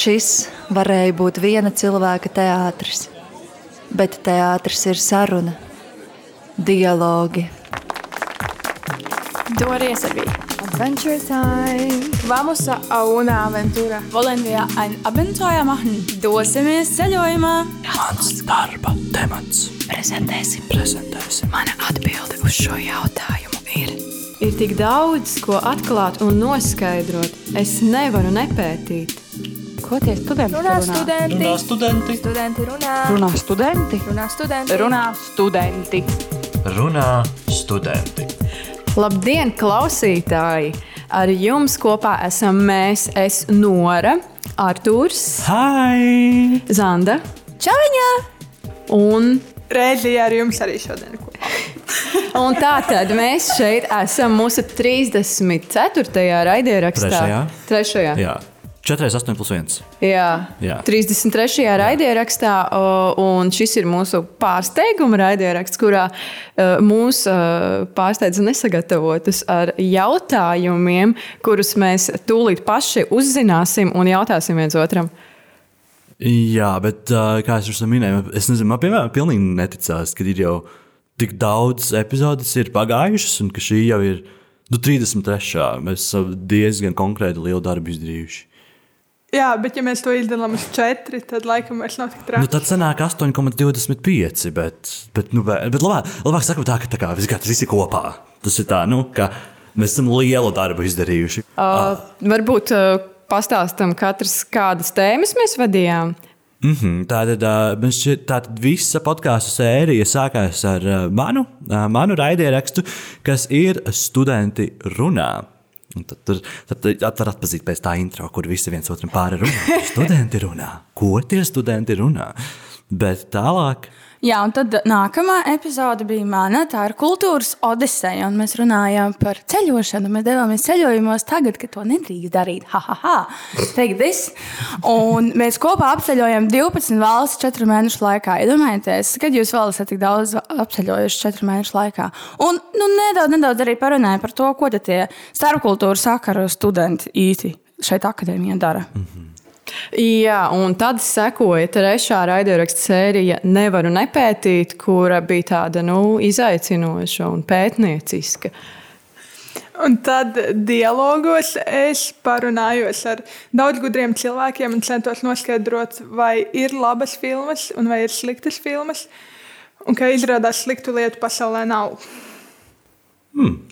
Šis varēja būt viena cilvēka teātris, bet teātris ir saruna, dialogi. Dore Sevi. Adventure time! Vamos a una aventura. Wollen wir ein Abenteuer machen? Dosimies ceļojumā. Mans darba temats. Prezentēsim. Prezentēsim. Mana atbilde uz šo jautājumu ir. Ir tik daudz, ko atklāt un noskaidrot. Es nevaru nepētīt. Ko tie studenti Runā runā? studenti. Runā studenti. Studenti runā. Runā studenti. Runā studenti. Runā studenti. Runā studenti. Labdien, klausītāji! Ar jums kopā esam mēs, es Nora, Artūrs, Hai! Zanda Čauņā! un Reizi ar jums arī šodien. kopā. Un tā tad mēs šeit esam mūsu 34. raidierakstā. Trešajā. Trešajā. Jā. 4, 8 plus 1. Jā. Jā. 33. raidierakstā, un šis ir mūsu pārsteiguma raidieraksts, kurā e, mūs e, pārsteidza nesagatavotus ar jautājumiem, kurus mēs tūlīt paši uzzināsim un jautāsim viens otram. Jā, bet uh, kā es jau minēju, es nezinu, man piemēram, pilnīgi neticās, ka ir jau tik daudz epizodes ir pagājušas, un ka šī jau ir nu, 33. Mēs diezgan konkrēti lielu darbu izdarījuši. Jā, bet ja mēs to izdarām uz četri, tad laikam vairs nav tik Nu, traki. tad sanāk 8,25. Bet, bet, nu, bet, bet labāk, labāk sakot, tā, ka tā kā, viss, tas viss ir kopā. Tas ir tā, nu, ka mēs esam lielu darbu izdarījuši. Uh, varbūt uh, pastāstam katrs, kādas tēmas mēs vadījām. Mm -hmm, tātad, uh, šķiet, tātad visa podkāstu sērija sākās ar uh, manu, uh, manu raidierakstu, kas ir studenti runā. Un Tad, tur, var atpazīt pēc tā intro, kur visi viens otram pāri runā. Studenti runā. Ko tie studenti runā? Bet tālāk. Jā, un tad nākamā epizode bija mana. Tā ir kultūras odiseja. Mēs runājām par ceļošanu. Mēs devāmies ceļojumos tagad, kad to nedrīkst darīt. Ha, ha, ha. This. Un mēs kopā apceļojām 12 valstis 4 mēnešu laikā. Iedomājieties, kad jūs vēl esat tik daudz apceļojuši 4 mēnešu laikā. Un nu, nedaudz, nedaudz arī parunājām par to, ko tie starpkultūra sakaru studenti īsti šeit akadēmijā dara. Jā, un tad sekoja trešā raidierakstu sērija Nevaru nepētīt, kura bija tāda nu, izaicinoša un pētnieciska. Un tad dialogos es parunājos ar daudz gudriem cilvēkiem un centos noskaidrot, vai ir labas filmas un vai ir sliktas filmas. Un kā izrādās, sliktu lietu pasaulē nav.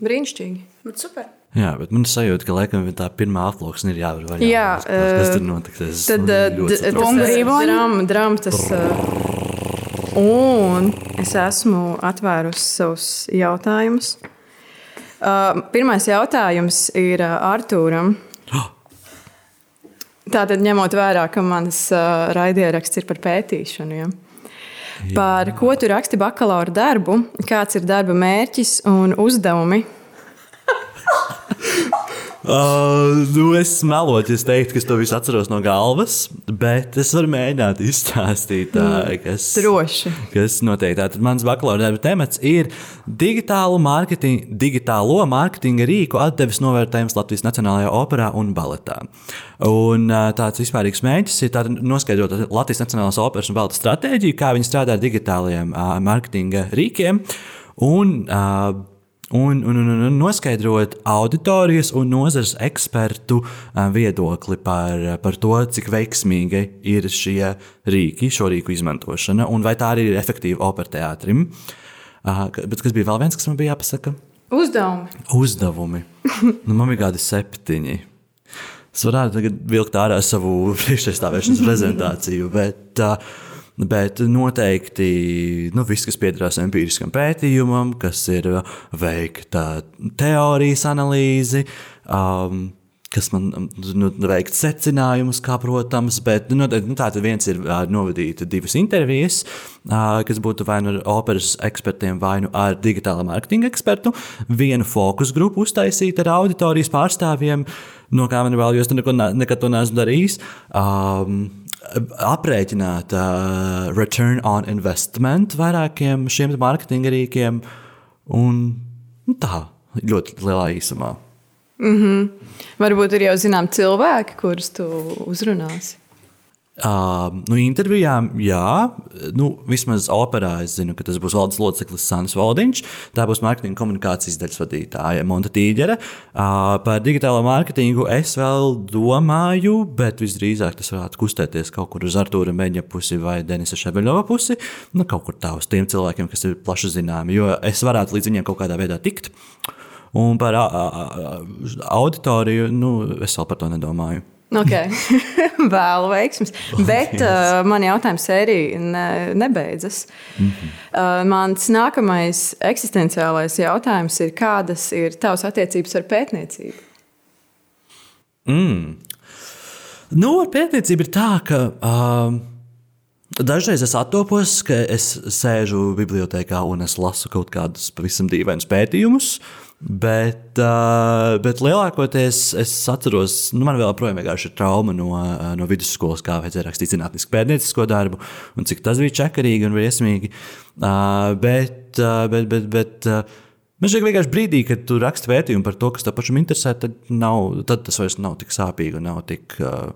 Brīnišķīgi. Bet super. Jā, bet man sajūta, ka laikam tā pirmā aploksne ir jāvar vaļā. Jā, kas eh, tur notiks? Es Tad ir drāmas, drāmas. Tas, uh, un es esmu atvērusi savus jautājumus. Uh, pirmais jautājums ir Artūram. Tātad, ņemot vērā, ka mans uh, raidieraksts ir par pētīšanu. Ja? Par ko tu raksti bakalaura darbu, kāds ir darba mērķis un uzdevumi? Uh, nu es melotu, es teiktu, ka es to visu atceros no galvas, bet es varu mēģināt izstāstīt, uh, kas, Droši. kas notiek. Tātad mans bakalaura darba temats ir digitālo mārketinga, digitālo mārketinga rīku atdeves novērtējums Latvijas Nacionālajā operā un baletā. Un uh, tāds vispārīgs mēģis ir noskaidrot Latvijas Nacionālās operas un baleta stratēģiju, kā viņi strādā ar digitālajiem uh, mārketinga rīkiem. Un, uh, Un, un, un, un noskaidrot auditorijas un nozares ekspertu ā, viedokli par, par to, cik veiksmīga ir šie rīki, šo rīku izmantošana, un vai tā arī ir efektīva opera teātrim. Bet kas bija vēl viens, kas man bija jāpasaka? Uzdevumi. Uzdevumi. Nu, man bija kādi septiņi. Es varētu tagad vilkt ārā savu priekšstāvēšanas prezentāciju, bet, uh, bet noteikti nu, viss, kas piederās empiriskam pētījumam, kas ir uh, veikta teorijas analīzi. Um, Kas man nu, veikt secinājumus, kā, protams, bet nu, nu, tātad viens ir uh, novadīt divas intervijas, uh, kas būtu vai nu ar operas ekspertiem, vai nu ar digitālā mārketinga ekspertu, vienu fokus grupu uztaisīt ar auditorijas pārstāvjiem, no kā man vēl, jo es neko, ne- nekad to neesmu darījis. Um, aprēķināt uh, return on investment vairākiem šiem mārketinga rīkiem. Un nu, tā ļoti lielā īsumā. Varbūt ir jau zinām cilvēki, kurus tu uzrunāsi. Uh, nu, intervijām, jā, nu, vismaz operā es zinu, ka tas būs valdes loceklis Sānis Valdiņš. Tā būs mārketinga komunikācijas daļas vadītāja Monta Tīģere. Uh, par digitālo mārketingu es vēl domāju, bet visdrīzāk tas varētu kustēties kaut kur uz Artūra Meņa pusi vai Denisa Šebeļova pusi. Nu, kaut kur tā uz tiem cilvēkiem, kas ir plaši zināmi, jo es varētu līdz viņiem kaut kādā veidā tikt. Un par a, a, a, auditoriju, nu, es vēl par to nedomāju. Okay. Vēlu veiksmus. Bet uh, man jautājums sērija ne, nebeidzas. Mm -hmm. uh, mans nākamais eksistenciālais jautājums ir, kādas ir tavas attiecības ar pētniecību? Mm. Nu, ar pētniecību ir tā, ka. Uh, Dažreiz es attopos, ka es sēžu bibliotekā un es lasu kaut kādus pavisam dīvainus pētījumus. Uh, Bet, uh, bet lielākoties es atceros, nu, man vēl joprojām ir trauma no, no vidusskolas, kā vajadzēja rakstīt zinātnisku pētniecisko darbu, un cik tas bija čakarīgi un briesmīgi. Uh, bet, uh, bet, bet, bet uh, man šķiet, vienkārši brīdī, kad tu raksti pētījumu par to, kas tev pašam interesē, tad, nav, tad tas vairs nav tik sāpīgi un nav tik uh,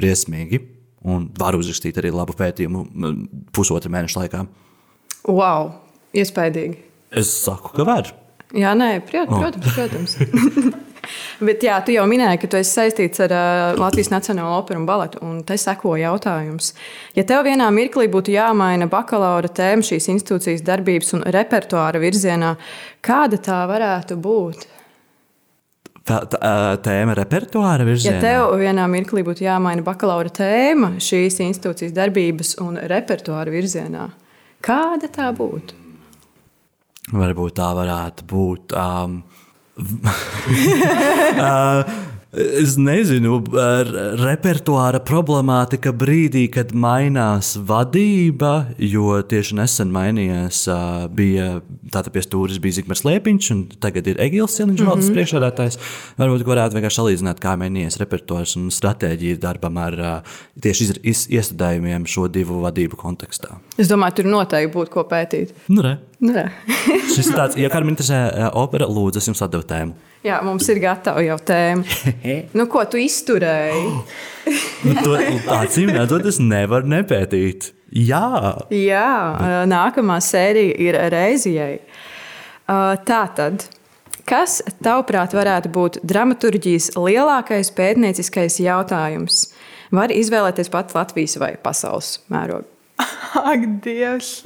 briesmīgi. Un var uzrakstīt arī labu pētījumu pusotra mēneša laikā. Wow! Iespējams. Es saku, ka var. Jā, nē, protams, oh. protams. Bet jā, tu jau minēji, ka tu esi saistīts ar uh, Latvijas Nacionālo operu un baletu. Un te seko jautājums. Ja tev vienā mirklī būtu jāmaina bakalaura tēma šīs institūcijas darbības un repertuāra virzienā, kāda tā varētu būt? Tā, tā, tēma repertuāra virzienā. Ja tev vienā mirklī būtu jāmaina bakalaura tēma šīs institūcijas darbības un repertuāra virzienā, kāda tā būtu? Varbūt tā varētu būt. Um, uh, Es nezinu, repertuāra problemātika brīdī, kad mainās vadība, jo tieši nesen mainījās, bija tāda pie stūres bija Zigmārs Liepiņš, un tagad ir Egils Siliņš, mm -hmm. valdes priekšsēdētājs. Varbūt varētu vienkārši salīdzināt, kā mainījies repertuārs un stratēģija darbam ar tieši iestudējumiem šo divu vadību kontekstā. Es domāju, tur noteikti būtu ko pētīt. Nu, re. Nu, re. Šis ir tāds, ja kādam interesē opera, lūdzu, es jums atdevu tēmu. Jā, mums ir gatava jau tēma. nu, ko tu izturēji? nu, to, acīm redzot, es nevaru nepētīt. Jā, Jā nākamā sērija ir reizijai. Tā tad. Kas, tavuprāt, varētu būt dramaturgijas lielākais pētnieciskais jautājums? Var izvēlēties pat Latvijas vai pasaules mērogu? Ak, Dievs!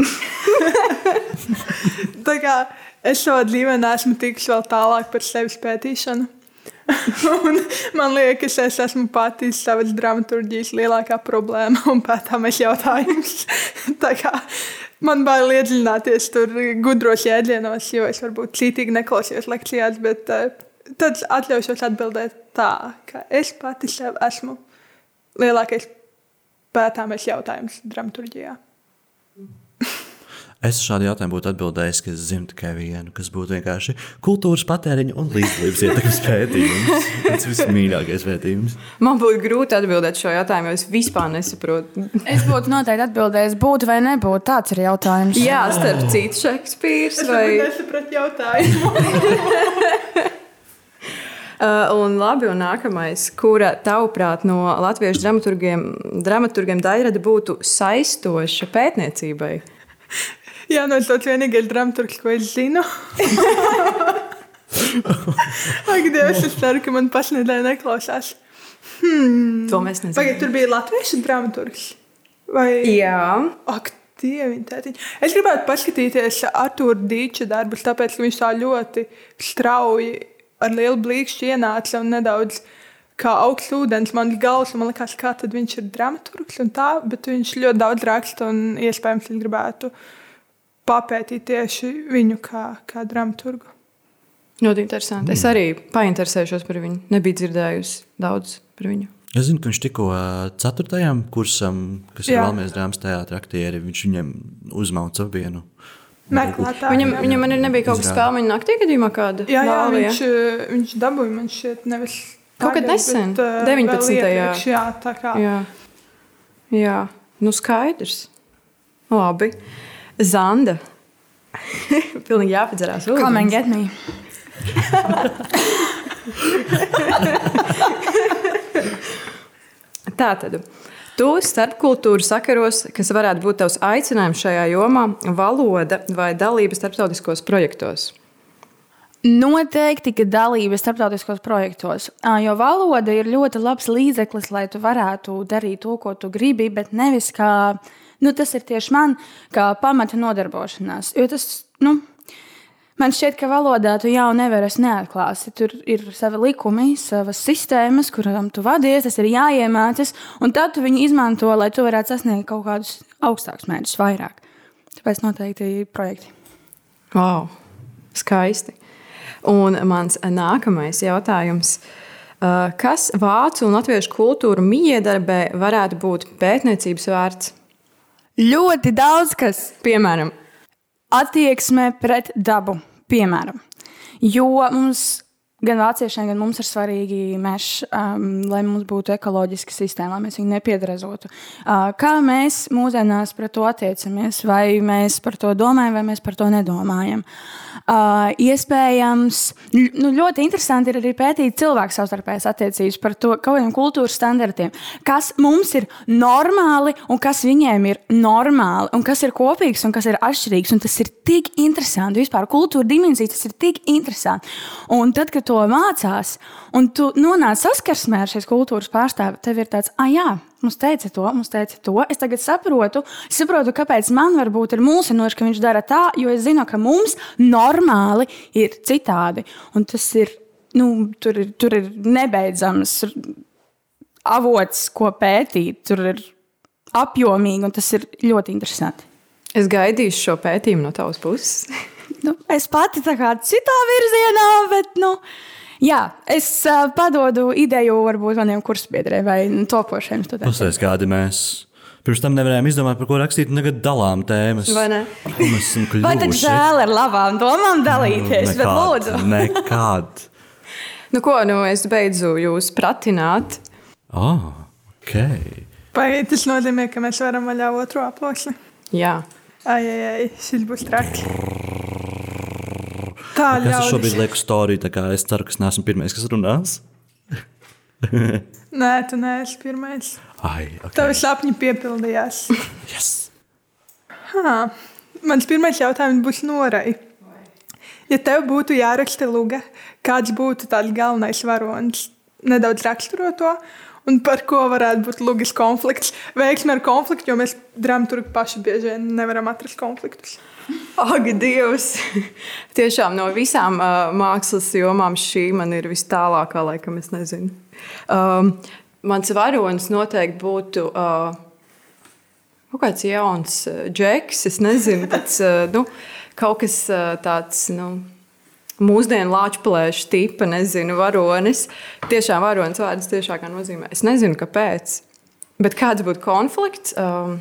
Tā kā es savā dzīvē neesmu tikus vēl tālāk par sevis pētīšanu. man liekas, es esmu pati savas dramaturgijas lielākā problēma un pētāmais jautājums. man bail iedziļināties tur gudros jēdzienos, jo es varbūt cītīgi neklausījos lekcijās, bet uh, tad atļaušos atbildēt tā, ka es pati sev esmu lielākais pētāmais jautājums dramaturgijā. Es šādu jautājumu būtu atbildējis, ka es zinu tikai vienu, kas būtu vienkārši kultūras patēriņa un līdzdalības ietekmes pētījums. Tas ir vismīļākais pētījums. Man būtu grūti atbildēt šo jautājumu, jo es vispār nesaprotu. es būtu noteikti atbildējis, būtu vai nebūtu. Tāds ir jautājums. Jā, starp citu, Šekspīrs. Vai... Es nesapratu jautājumu. Uh, un labi, un nākamais, kura tavuprāt no latviešu dramaturgiem, dramaturgiem daļrada būtu saistoša pētniecībai? Jā, no tas vienīgais dramaturgs, ko es zinu. Ak, Dievs, es ceru, ka man pašnedēļ neklausās. Hmm. To mēs nezinām. Pagaidiet, tur bija latviešu dramaturgs. Vai... Jā. Ak, Dieviņ, tētiņ. Es gribētu paskatīties Arthūra Dīča darbus, tāpēc, ka viņš tā ļoti strauji ar lielu blīkšķi ienāca un nedaudz kā augsts ūdens man galvas. Man liekas, kā tad viņš ir dramaturgs un tā, bet viņš ļoti daudz raksta un iespējams es gribētu papētīt tieši viņu kā, kā dramaturgu. Ļoti interesanti. Mm. Es arī painteresēšos par viņu. Nebiju dzirdējusi daudz par viņu. Es zinu, ka viņš tikko ceturtajam kursam, kas Jā. ir Valmijas drāmas teātris, aktieri, viņš viņam uzmauca vienu. Meklētāji. Viņam, viņam arī nebija kaut kas spēļu, viņa naktī gadījumā kāda. Jā, jā Lāli, viņš, ja? viņš dabūja man šeit nevis. Kaut kad nesen, bet, 19. Iepriekš, jā, tā kā. Jā. jā, nu skaidrs. Labi. Zanda. Pilnīgi jāpadzerās. Come and get me. Tā tad. Tu starpkultūru sakaros, kas varētu būt tavs aicinājums šajā jomā, valoda vai dalība starptautiskos projektos? Noteikti, ka dalība starptautiskos projektos, Ā, jo valoda ir ļoti labs līdzeklis, lai tu varētu darīt to, ko tu gribi, bet nevis kā nu, tas ir tieši man, kā pamata nodarbošanās. Jo tas, nu, Man šķiet, ka valodā tu jau nevari neatklāsi. Tur ir savi likumi, savas sistēmas, kurām tu vadies, tas ir jāiemācās, un tad tu viņu izmanto, lai tu varētu sasniegt kaut kādus augstākus mērķus vairāk. Tāpēc noteikti ir projekti. Wow, skaisti. Un mans nākamais jautājums. Uh, Kas vācu un latviešu kultūru miedarbē varētu būt pētniecības vērts? Ļoti daudz kas, Piemēram, attieksme pret dabu, piemēram. Jo mums, gan vāciešiem, gan mums ir svarīgi mežs, um, lai mums būtu ekoloģiska sistēma, lai mēs viņu nepiedrazotu. Uh, kā mēs mūsdienās pret to attiecamies? Vai mēs par to domājam, vai mēs par to nedomājam? Uh, iespējams, ļ- nu, ļoti interesanti ir arī pētīt cilvēku savstarpējās attiecības par to, kādiem kultūras standartiem, kas mums ir normāli un kas viņiem ir normāli, un kas ir kopīgs un kas ir atšķirīgs. Un tas ir tik interesanti. Vispār kultūra dimensija tas ir tik interesanti. Un tad, kad to mācās, un tu nonāc saskarsmē ar šīs kultūras pārstāvi, tev ir tāds, ah, jā. Mums teica to, mums teica to. Es tagad saprotu, es saprotu, kāpēc man varbūt ir mulsinoši, ka viņš dara tā, jo es zinu, ka mums normāli ir citādi. Un tas ir, nu, tur ir, tur ir nebeidzams avots, ko pētīt. Tur ir apjomīgi, un tas ir ļoti interesanti. es gaidīšu šo pētījumu no tavas puses. Nu, es pati tā kā citā virzienā, bet, nu, jā, es uh, padodu ideju varbūt maniem kursbiedriem vai nu, topošiem studentiem. Pastāstiet, kādi mēs. Pirms tam nevarējām izdomāt, par ko rakstīt, un tagad dalām tēmas. Vai ne? Mēs esam kļuvuši? Vai tad žēl ar labām domām dalīties, bet lūdzu. Nekād. Nu, ko, nu, es beidzu jūs pratināt. Oh, ok. Vai tas nozīmē, ka mēs varam vaļā otru aploksni? Jā, Ai, ai, ai, šis būs traki. Tā Kas es šobrīd lieku storiju, tā kā es ceru, ka es neesmu pirmais, kas runās. Nē, tu neesi pirmais. Ai, ok. Tavi sapņi piepildījās. Yes. Ha, mans pirmais jautājums būs Norai. Ja tev būtu jāraksta luga, kāds būtu tāds galvenais varonis? Nedaudz raksturo to, un par ko varētu būt lugas konflikts. Veiksme ar konfliktu, jo mēs dramaturgi paši bieži vien nevaram atrast konfliktus. Ak, Dievs! Tiešām no visām uh, mākslas jomām šī man ir vis tālākā, laikam, es nezinu. Um, mans varonis noteikti būtu uh, kaut kāds jauns uh, džeks, es nezinu, tāds, uh, nu, kaut kas uh, tāds. Nu, Mūsdienu lāčplēša tipa, nezinu, varonis. Tiešām varonis vārds tiešākā nozīmē. Es nezinu, kāpēc. Bet kāds būtu konflikts? Um,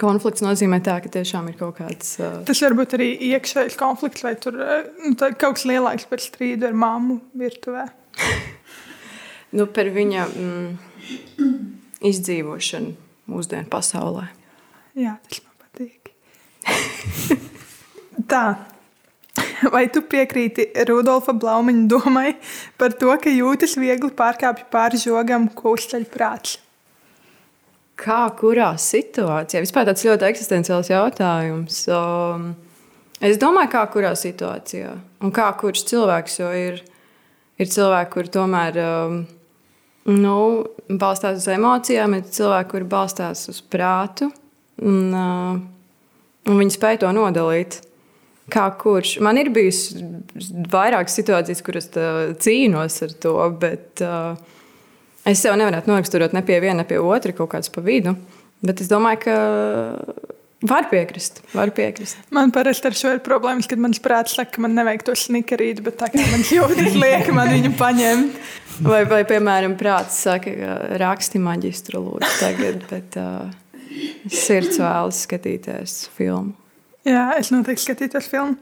konflikts nozīmē tā, ka tiešām ir kaut kāds. Uh, Tas var būt arī iekšējs konflikts, vai tur, eh, nu, kaut kas lielāks par strīdu ar mammu virtuvē. nu, par viņa mm, izdzīvošanu mūsdienu pasaulē. Jā, tas man patīk. Tā. Vai tu piekrīti Rudolfa Blaumaņa domai par to, ka jūtas viegli pārkāpj pāri žogam, ko uzceļ prāts? Kā kurā situācijā? Vispār tāds ļoti eksistenciāls jautājums. Um, es domāju, kā kurā situācijā un kā kurš cilvēks, jo ir, ir cilvēki, kuri tomēr um, nu, balstās uz emocijām, ir cilvēki, kuri balstās uz prātu un, uh, un viņi spēj to nodalīt. Kā kurš? Man ir bijusi vairākas situācijas, kuras tā, cīnos ar to, bet uh, es sev nevaru noraksturot ne pie viena, ne pie otra, kaut kāds pa vidu. Bet es domāju, ka var piekrist. Var piekrist. Man parasti ar šo ir problēmas, kad mans prāts saka, ka man nevajag to snikerīt, bet tā kā man jūtas lieka, man viņu paņemt. Vai, vai piemēram, prāts saka, ka raksti maģistru lūdzu tagad, bet uh, sirds vēlas skatīties filmu. Jā, es noteikti skatītos filmu.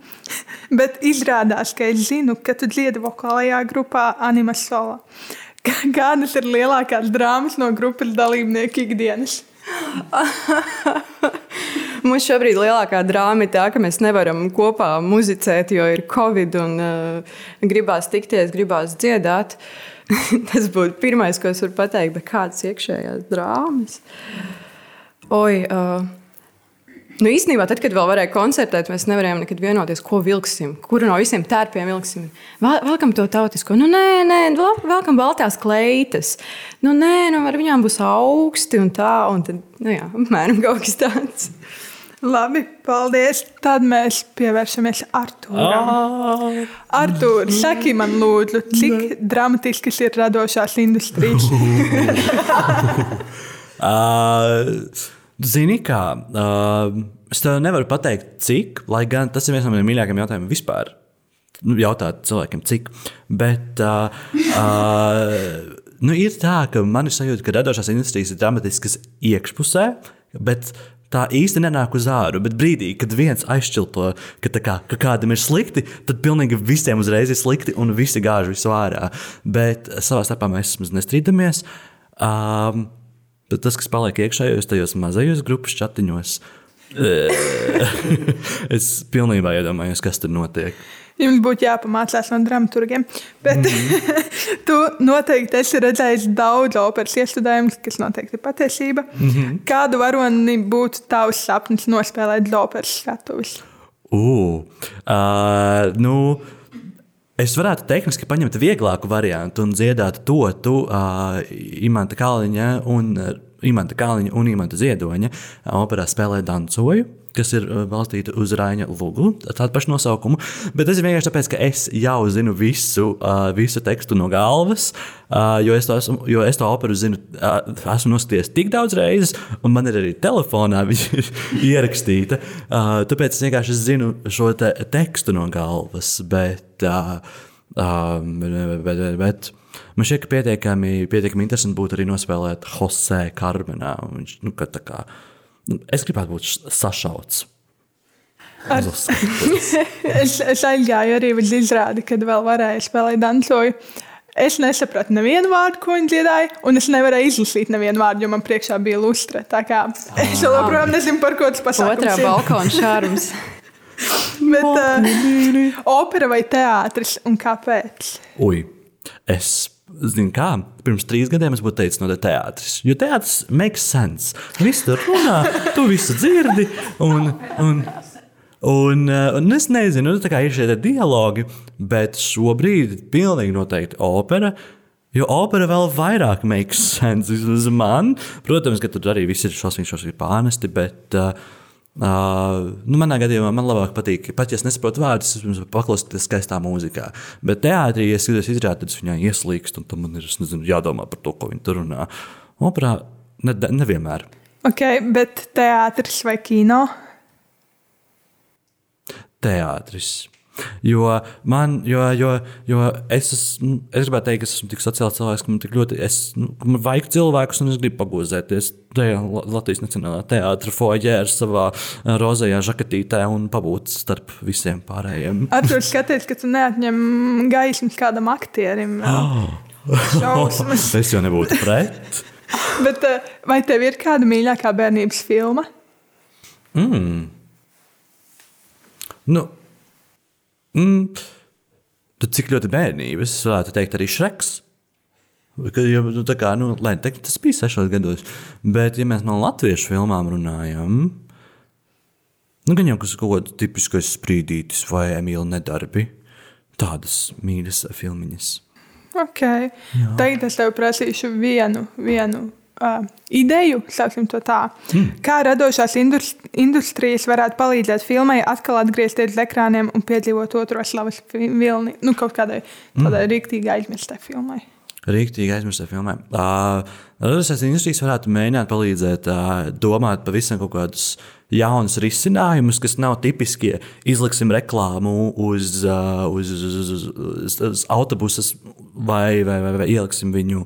Bet izrādās, ka es zinu, ka tu dziedi vokālajā grupā Animas Sola. Kā- Kādas ir lielākās drāmas no grupas dalībnieku ikdienas? Mums šobrīd lielākā drāma ir tā, ka mēs nevaram kopā muzicēt, jo ir covid un uh, gribās tikties, gribās dziedāt. tas būtu pirmais, ko es varu pateikt, bet kādas iekšējās drāmas. Oi, uh, Nu, īstenībā, tad, kad vēl varēja koncertēt, mēs nevarējām nekad vienoties, ko vilksim, kuru no visiem tērpiem vilksim. Velkam to tautisko, nu, nē, nē, velkam baltās kleitas. Nu, nē, nu, ar viņām būs augsti un tā, un tad, nu, jā, apmēram kaut kas tāds. Labi, paldies. Tad mēs pievēršamies Arthūram. Ah. Arthūr, saki man, lūdzu, cik dramatiskas ir radošās industrijas? Zini, kā uh, es tev nevaru pateikt, cik, lai gan tas ir viens no maniem mīļākajiem jautājumiem vispār. Jautāt cilvēkiem, cik. Bet uh, uh, nu, ir tā, ka man ir sajūta, ka radošās industrijas ir dramatiskas iekšpusē, bet tā īsti nenāk uz āru. Bet brīdī, kad viens aizšķilto, ka, kā, ka kādam ir slikti, tad pilnīgi visiem uzreiz ir slikti un visi gāž visu ārā. Bet savā starpā mēs nestrīdamies. Um, Bet tas, kas paliek iekšējos tajos mazajos grupas chatiņos, es pilnībā iedomājos, kas tur notiek. Jums būtu jāpamācās no dramaturgiem. Bet mm -hmm. tu noteikti esi redzējis daudz operas iestudējumus, kas noteikti ir patiesība. Mm -hmm. Kādu varoni būtu tavs sapnis nospēlēt operas skatuves? Uh, uh, nu, Es varētu tehniski paņemt vieglāku variantu un dziedāt to tu, uh, Imanta Kalniņa un uh, Imanta Kalniņa un Imanta Ziedoņa operā spēlē dancoju kas ir uh, balstīta uz Raina Lūgu, tādu pašu nosaukumu. Bet tas ir vienkārši tāpēc, ka es jau zinu visu, uh, visu tekstu no galvas, uh, jo, es to esmu, jo es to operu zinu, esmu noskatījies tik daudz reizes, un man ir arī telefonā viņa ierakstīta. Uh, tāpēc es vienkārši zinu šo te tekstu no galvas. Bet, bet, bet, bet, Man šķiet, ka pietiekami, pietiekami interesanti būtu arī nospēlēt Jose Carmenā. Viņš, nu, kā, Es gribētu būt sašauts. Ar... es, es aizgāju arī uz izrādi, kad vēl varēju spēlēt dancoju. Es nesapratu nevienu vārdu, ko viņi dziedāja, un es nevarēju izlasīt nevienu vārdu, jo man priekšā bija lustre. Tā kā es joprojām nezinu, par ko tas pasakās. Otrā balkona šārums. Bet uh, opera vai teātris un kāpēc? Ui, es Zini, kā pirms trīs gadiem es būtu teicis, no teātris. Jo teātris makes sense. Viss tur runā, tu visu dzirdi. Un, un, un, un es nezinu, nu, kā ir šie dialogi, bet šobrīd ir pilnīgi noteikti opera. Jo opera vēl vairāk makes sense man. Protams, ka tur arī viss ir šausmīgi, šausmīgi pārnesti, bet uh, Uh, nu, manā gadījumā man labāk patīk, pat ja es nesaprotu vārdus, es paklausīties skaistā mūzikā. Bet teātrī, ja es skatos izrādi, tad es viņai ieslīgstu, un tam man ir nezinu, jādomā par to, ko viņi tur runā. Operā ne, nevienmēr. Ok, bet teātris vai kino? Teātris. Jo man, jo, jo, jo es, esmu, es gribētu teikt, ka es esmu tik sociāls cilvēks, ka man tik ļoti, es, nu, man vajag cilvēkus, un es gribu pagūzēties tajā Latvijas Nacionālā teātra foijē ar savā eh, rozajā žakatītē un pabūt starp visiem pārējiem. To skaties, ka tu neatņem gaismas kādam aktierim. Oh. es jau nebūtu pret. Bet, eh, vai tev ir kāda mīļākā bērnības filma? Mm. Nu, Mm, tad cik ļoti bērnības, varētu teikt, arī Šreks. Jo, nu, kā, nu, lai, teikt, tas bija sešos gados. Bet, ja mēs no latviešu filmām runājam, nu, gan jau kas kaut kāds tipiskais sprīdītis vai Emīļa nedarbi, tādas mīļas filmiņas. Okay. Tagad es tev prasīšu vienu, vienu uh, ideju, sauksim to tā. Mm. Kā radošās industrijas varētu palīdzēt filmai atkal atgriezties uz ekrāniem un piedzīvot otro slavas vilni, nu, kaut kādai tādai mm. rīktīgi aizmirstai filmai. Rīktīgi aizmirstai filmai. Uh, radošās industrijas varētu mēģināt palīdzēt uh, domāt pavisam kaut kādus jaunus risinājumus, kas nav tipiskie. Izliksim reklāmu uz, uh, uz, uz, uz, uz, uz autobuses vai, vai, vai, vai ieliksim viņu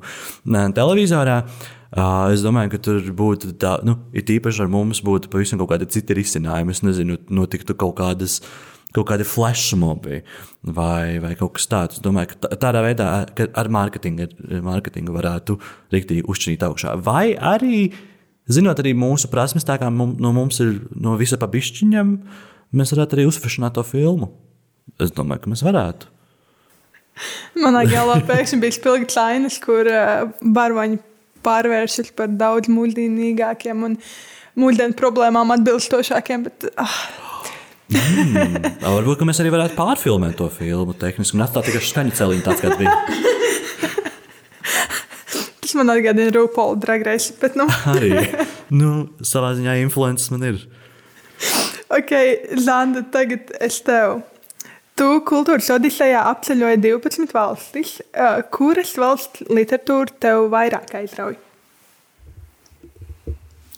televizorā. Uh, Es domāju, ka tur būtu tā, nu, it īpaši ar mums būtu pavisam kaut kādi citi risinājumi. Es nezinu, notiktu kaut kādas. Kaut kādi flashmobi vai, vai kaut kas tāds. Es domāju, ka tādā veidā ar mārketingu, mārketingu varētu rīktīgi uzšķīt augšā. Vai arī, zinot arī mūsu prasmes, tā kā mums, no mums ir no visa pabišķiņam, mēs varētu arī uzfrišināt to filmu. Es domāju, ka mēs varētu. Manā galvā pēkšņi bija spilgts lainas, kur uh, barvaņi pārvēršas par daudz mūžīgākiem un mūždienas problēmām atbilstošākiem. Bet, ah, Mm. Varbūt mēs arī varētu pārfilmēt to filmu tehniski un atstāt tikai skaņu celiņu tāds, kāds bija. tas man atgādina Rūpolu dragreizi. Bet, nu, Arī. Nu, savā ziņā influences man ir. ok, Zanda, tagad es tev. Tu kultūras odisejā apceļoji 12 valstis. Kuras valsts literatūra tev vairāk aizrauja?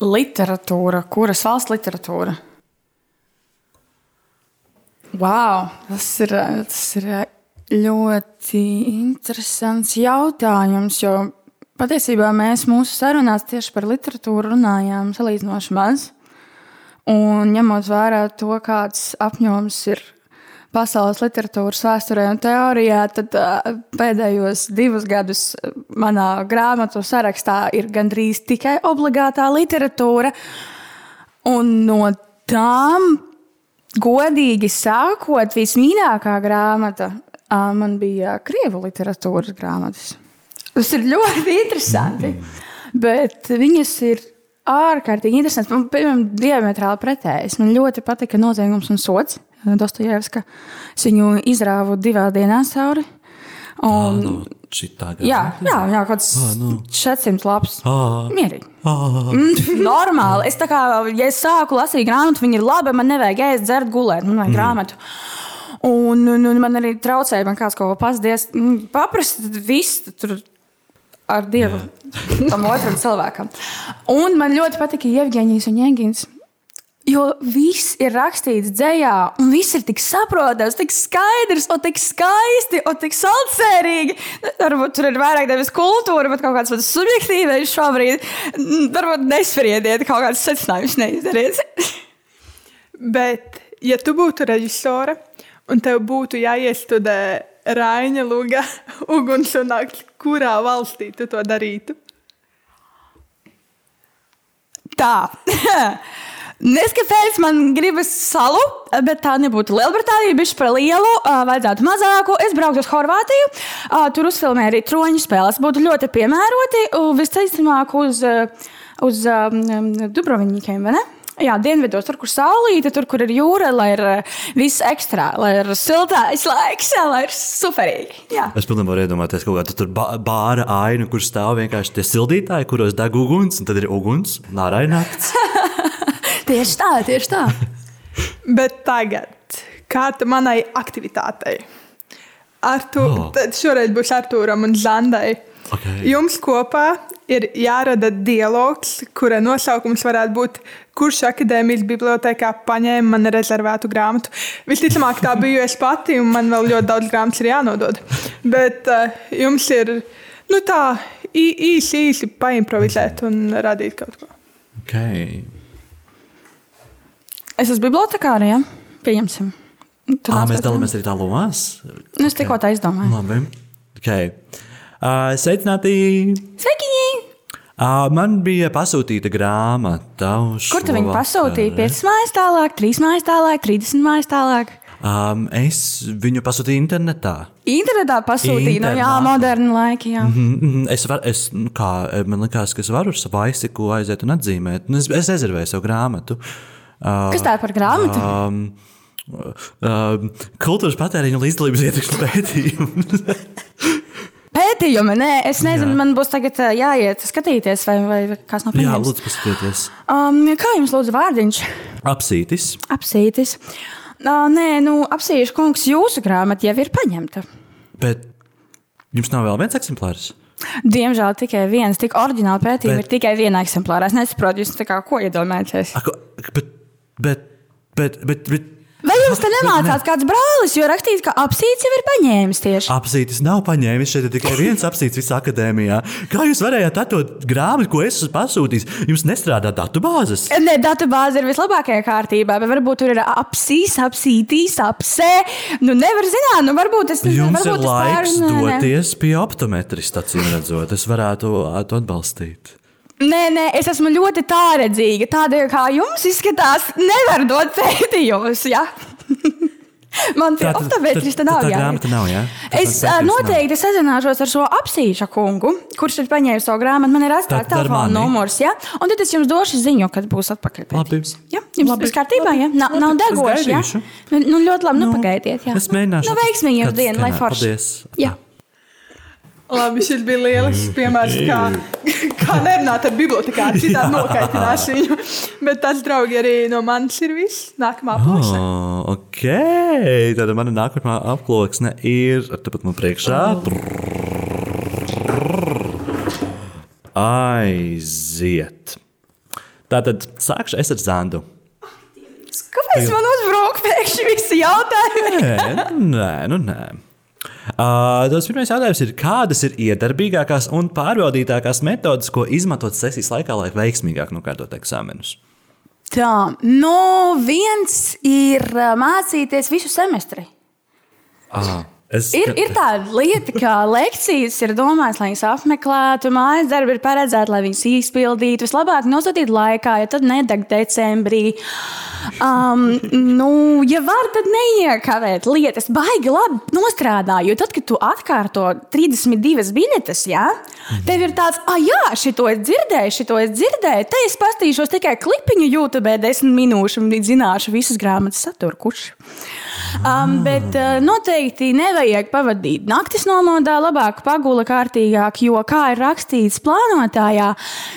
Literatūra, kuras valsts literatūra? Wow, tas ir, tas ir ļoti interesants jautājums. Jo patiesībā mēs mūsu sarunās tieši par literatūru runājām salīdzinoši maz. Un ņemot vērā to, kāds apjoms ir pasaules literatūras vēsturē un teorijā, tad pēdējos divus gadus manā grāmatu sarakstā ir gandrīz tikai obligātā literatūra. Un no tām Godīgi sakot, vismīļākā grāmata man bija krievu literatūras grāmatas. Tas ir ļoti interesanti. Bet viņas ir ārkārtīgi interesantas. Man, piemēram, diametrāli pretējas. Man ļoti patika noziegums un sots. Dostojevska. Es viņu izrāvu divās dienās cauri. Ah, Un, nu, šitā jā, jā, jā, kaut kāds Ah, nu. 400 lapas. Mierīgi. Mm, normāli. Es tā kā, ja es sāku lasīt grāmatu, viņa ir laba, man nevajag ēst, dzert, gulēt, man vajag mm. grāmatu. Un, un, un man arī traucēja, man kāds kaut ko pasdies. Paprast, viss tur ar Dievu tam otram cilvēkam. Un man ļoti patika Jevģīnijas un Jēgins. Jo viss ir rakstīts dzējā, un viss ir tik saprotams, tik skaidrs, un tik skaisti, un tik saldsērīgi. Varbūt tur ir vairāk nevis kultūra, bet kaut kāds tāds subjektīvais šobrīd. Varbūt nespriediet, kaut kāds secinājums neizdariet. Bet, ja tu būtu režisore un tev būtu jāiestudē Raina Lūga uguns un nakts, kurā valstī tu to darītu? Tā. Kāpēc man gribas salu, bet tā nebūtu Lielbritānija. Viņš par lielu, vajadzētu mazāku. Es brauktu uz Horvātiju, tur uzfilmēju arī troņu spēles. Būtu ļoti piemēroti. Visticamāk, uz, uz Dubrovnikiem, vai ne? Jā, dienvidos, tur, kur saulīte, tur, kur ir jūra, lai ir viss ekstra, lai ir siltais laiks, jā, lai ir superīgi. Jā. Es pilnībā varu iedomāties kaut kādu tur ba- bāra ainu, kur stāv vienkārši tie sildītāji, kuros deg uguns, un tad ir uguns, un ārā ir nakts. Tieši tā, tieši tā. Bet tagad, kāda manai aktivitātei? Ar to Oh. tad šoreiz būs Arthūram un Zandai. Okay. Jums kopā ir jārada dialogs, kura nosaukums varētu būt, kurš akadēmijas bibliotekā paņēma man rezervētu grāmatu. Visticamāk, tā biju es pati, un man vēl ļoti daudz grāmatas ir jānodod. Bet uh, jums ir nu, tā īsi, īsi paimprovizēt un radīt kaut ko. Okay. Es esmu bibliotekāra, jā, pieņemsim. Tu À, nāc mēs dalāmies arī tā lomās. Nu, es tikko tā izdomāju. Labi. Okay. Uh, sveicināti! Sveiki! Uh, man bija pasūtīta grāmata. Kur tu viņu pasūtīji? 5 mājas tālāk, 3 mājas tālāk, 30 mājas tālāk. Um, es viņu pasūtīju internetā. Internetā pasūtīja, no jā, moderna laika. Jā. Mm, mm, Es varu, es, nu, kā, man liekas, ka es varu ar savu aizsiku aiziet un atzīmēt. Un Es, es rezervēju savu grāmatu. Uh, Kas tā ir par grāmatu? Um, um, kultūras patēriņa līdzdalības ietekmes pētījumu. Pētījumi, nē, es nezinu, Jā. man būs tagad jāiet skatīties, vai, vai kas nav Jā, pieņemts. lūdzu, paskatieties. Um, kā jums lūdzu vārdiņš? Apsītis. Apsītis. Uh, nē, nu, apsīšu kungs, jūsu grāmata jau ir paņemta. Bet jums nav vēl viens eksemplārs? Diemžēl tikai viens, tik oriģināli pētījumi Bet- ir tikai vienā eksemplārā. Es nesaprotu, jūs tā kā ko iedomājaties. Ako, bet, bet, bet, bet, bet Vai jums te nemācās kāds brālis, jo rakstīts, ka apsīts jau ir paņēmis tieši? apsītis nav paņēmis. Šeit ir tikai viens apsītis visā akadēmijā. Kā jūs varējāt atdot grāmatu, ko es esmu pasūtījis? Jums nestrādā datubāzes. Nē, datubāze ir vislabākajā kārtībā, bet varbūt tur ir apsīs, apsītīs, apsē. Nu, nevar zināt, nu, varbūt es Jums varbūt ir laiks pār- doties pie optometrista, acīm redzot. Es varētu to atbalstīt. Nē, nē, es esmu ļoti tāredzīga. Tāda kā jums izskatās, nevar dot pētījumus. Ja? Man tie Tā- tāpēc te tad nav. tā grāmata nav, jā? Tas Es man ā, piekrist nav. noteikti sazināšos ar šo apsīšu kungu, kurš ir paņēmis savu grāmatu. Man ir atstāts telefona numurs, ja? un tad es jums došu ziņu, kad būs atpakaļ. Ja? Jums Labi. viss kārtībā, ja? Nav, nav Labi, es degoši, ja? Nu, nu, ļoti labi, nu, pagaidiet, jā. Es mēģināšu. Nu, veiksmīgi jums Kad diena, lai forši. Paldies. Jā. Labi, šis bija lielisks piemērs, kā, kā nerunāt ar bibliotekāru. Citādi nokaitinās viņu. Bet tas, draugi, arī no manis ir viss. Nākamā plaksa. Oh, ok, tad mana nākamā aploksne ir tepat man priekšā. Aiziet. Tātad sākšu es ar Zandu. Kāpēc man uzbrauc pēkšņi visi jautājumi? Nē, nu nē, nu nē. Uh, tas pirmais jautājums ir, kādas ir iedarbīgākās un pārbaudītākās metodes, ko izmantot sesijas laikā, lai veiksmīgāk nokārtot eksāmenus? Tā, nu, viens ir mācīties visu semestri. Ah, es, Ir, ir tāda lieta, ka lekcijas ir domātas, lai viņas apmeklētu, mājas darbi ir paredzēti, lai viņas izpildītu. Vislabāk nosūtīt laikā, ja tad nedeg decembrī. Um, nu, ja var, tad neiekavēt lietas. Baigi labi nostrādāju. Jo tad, kad tu atkārto 32 biļetes, jā, tev ir tāds, ah, jā, šito es dzirdēju, šito es dzirdēju. Te es pastīšos tikai klipiņu YouTube, 10 minūšu un zināšu visas grāmatas saturu. Kurš? Um, bet uh, noteikti nevajag pavadīt naktis nomodā, labāk pagula kārtīgāk, jo, kā ir rakstīts plānotājā,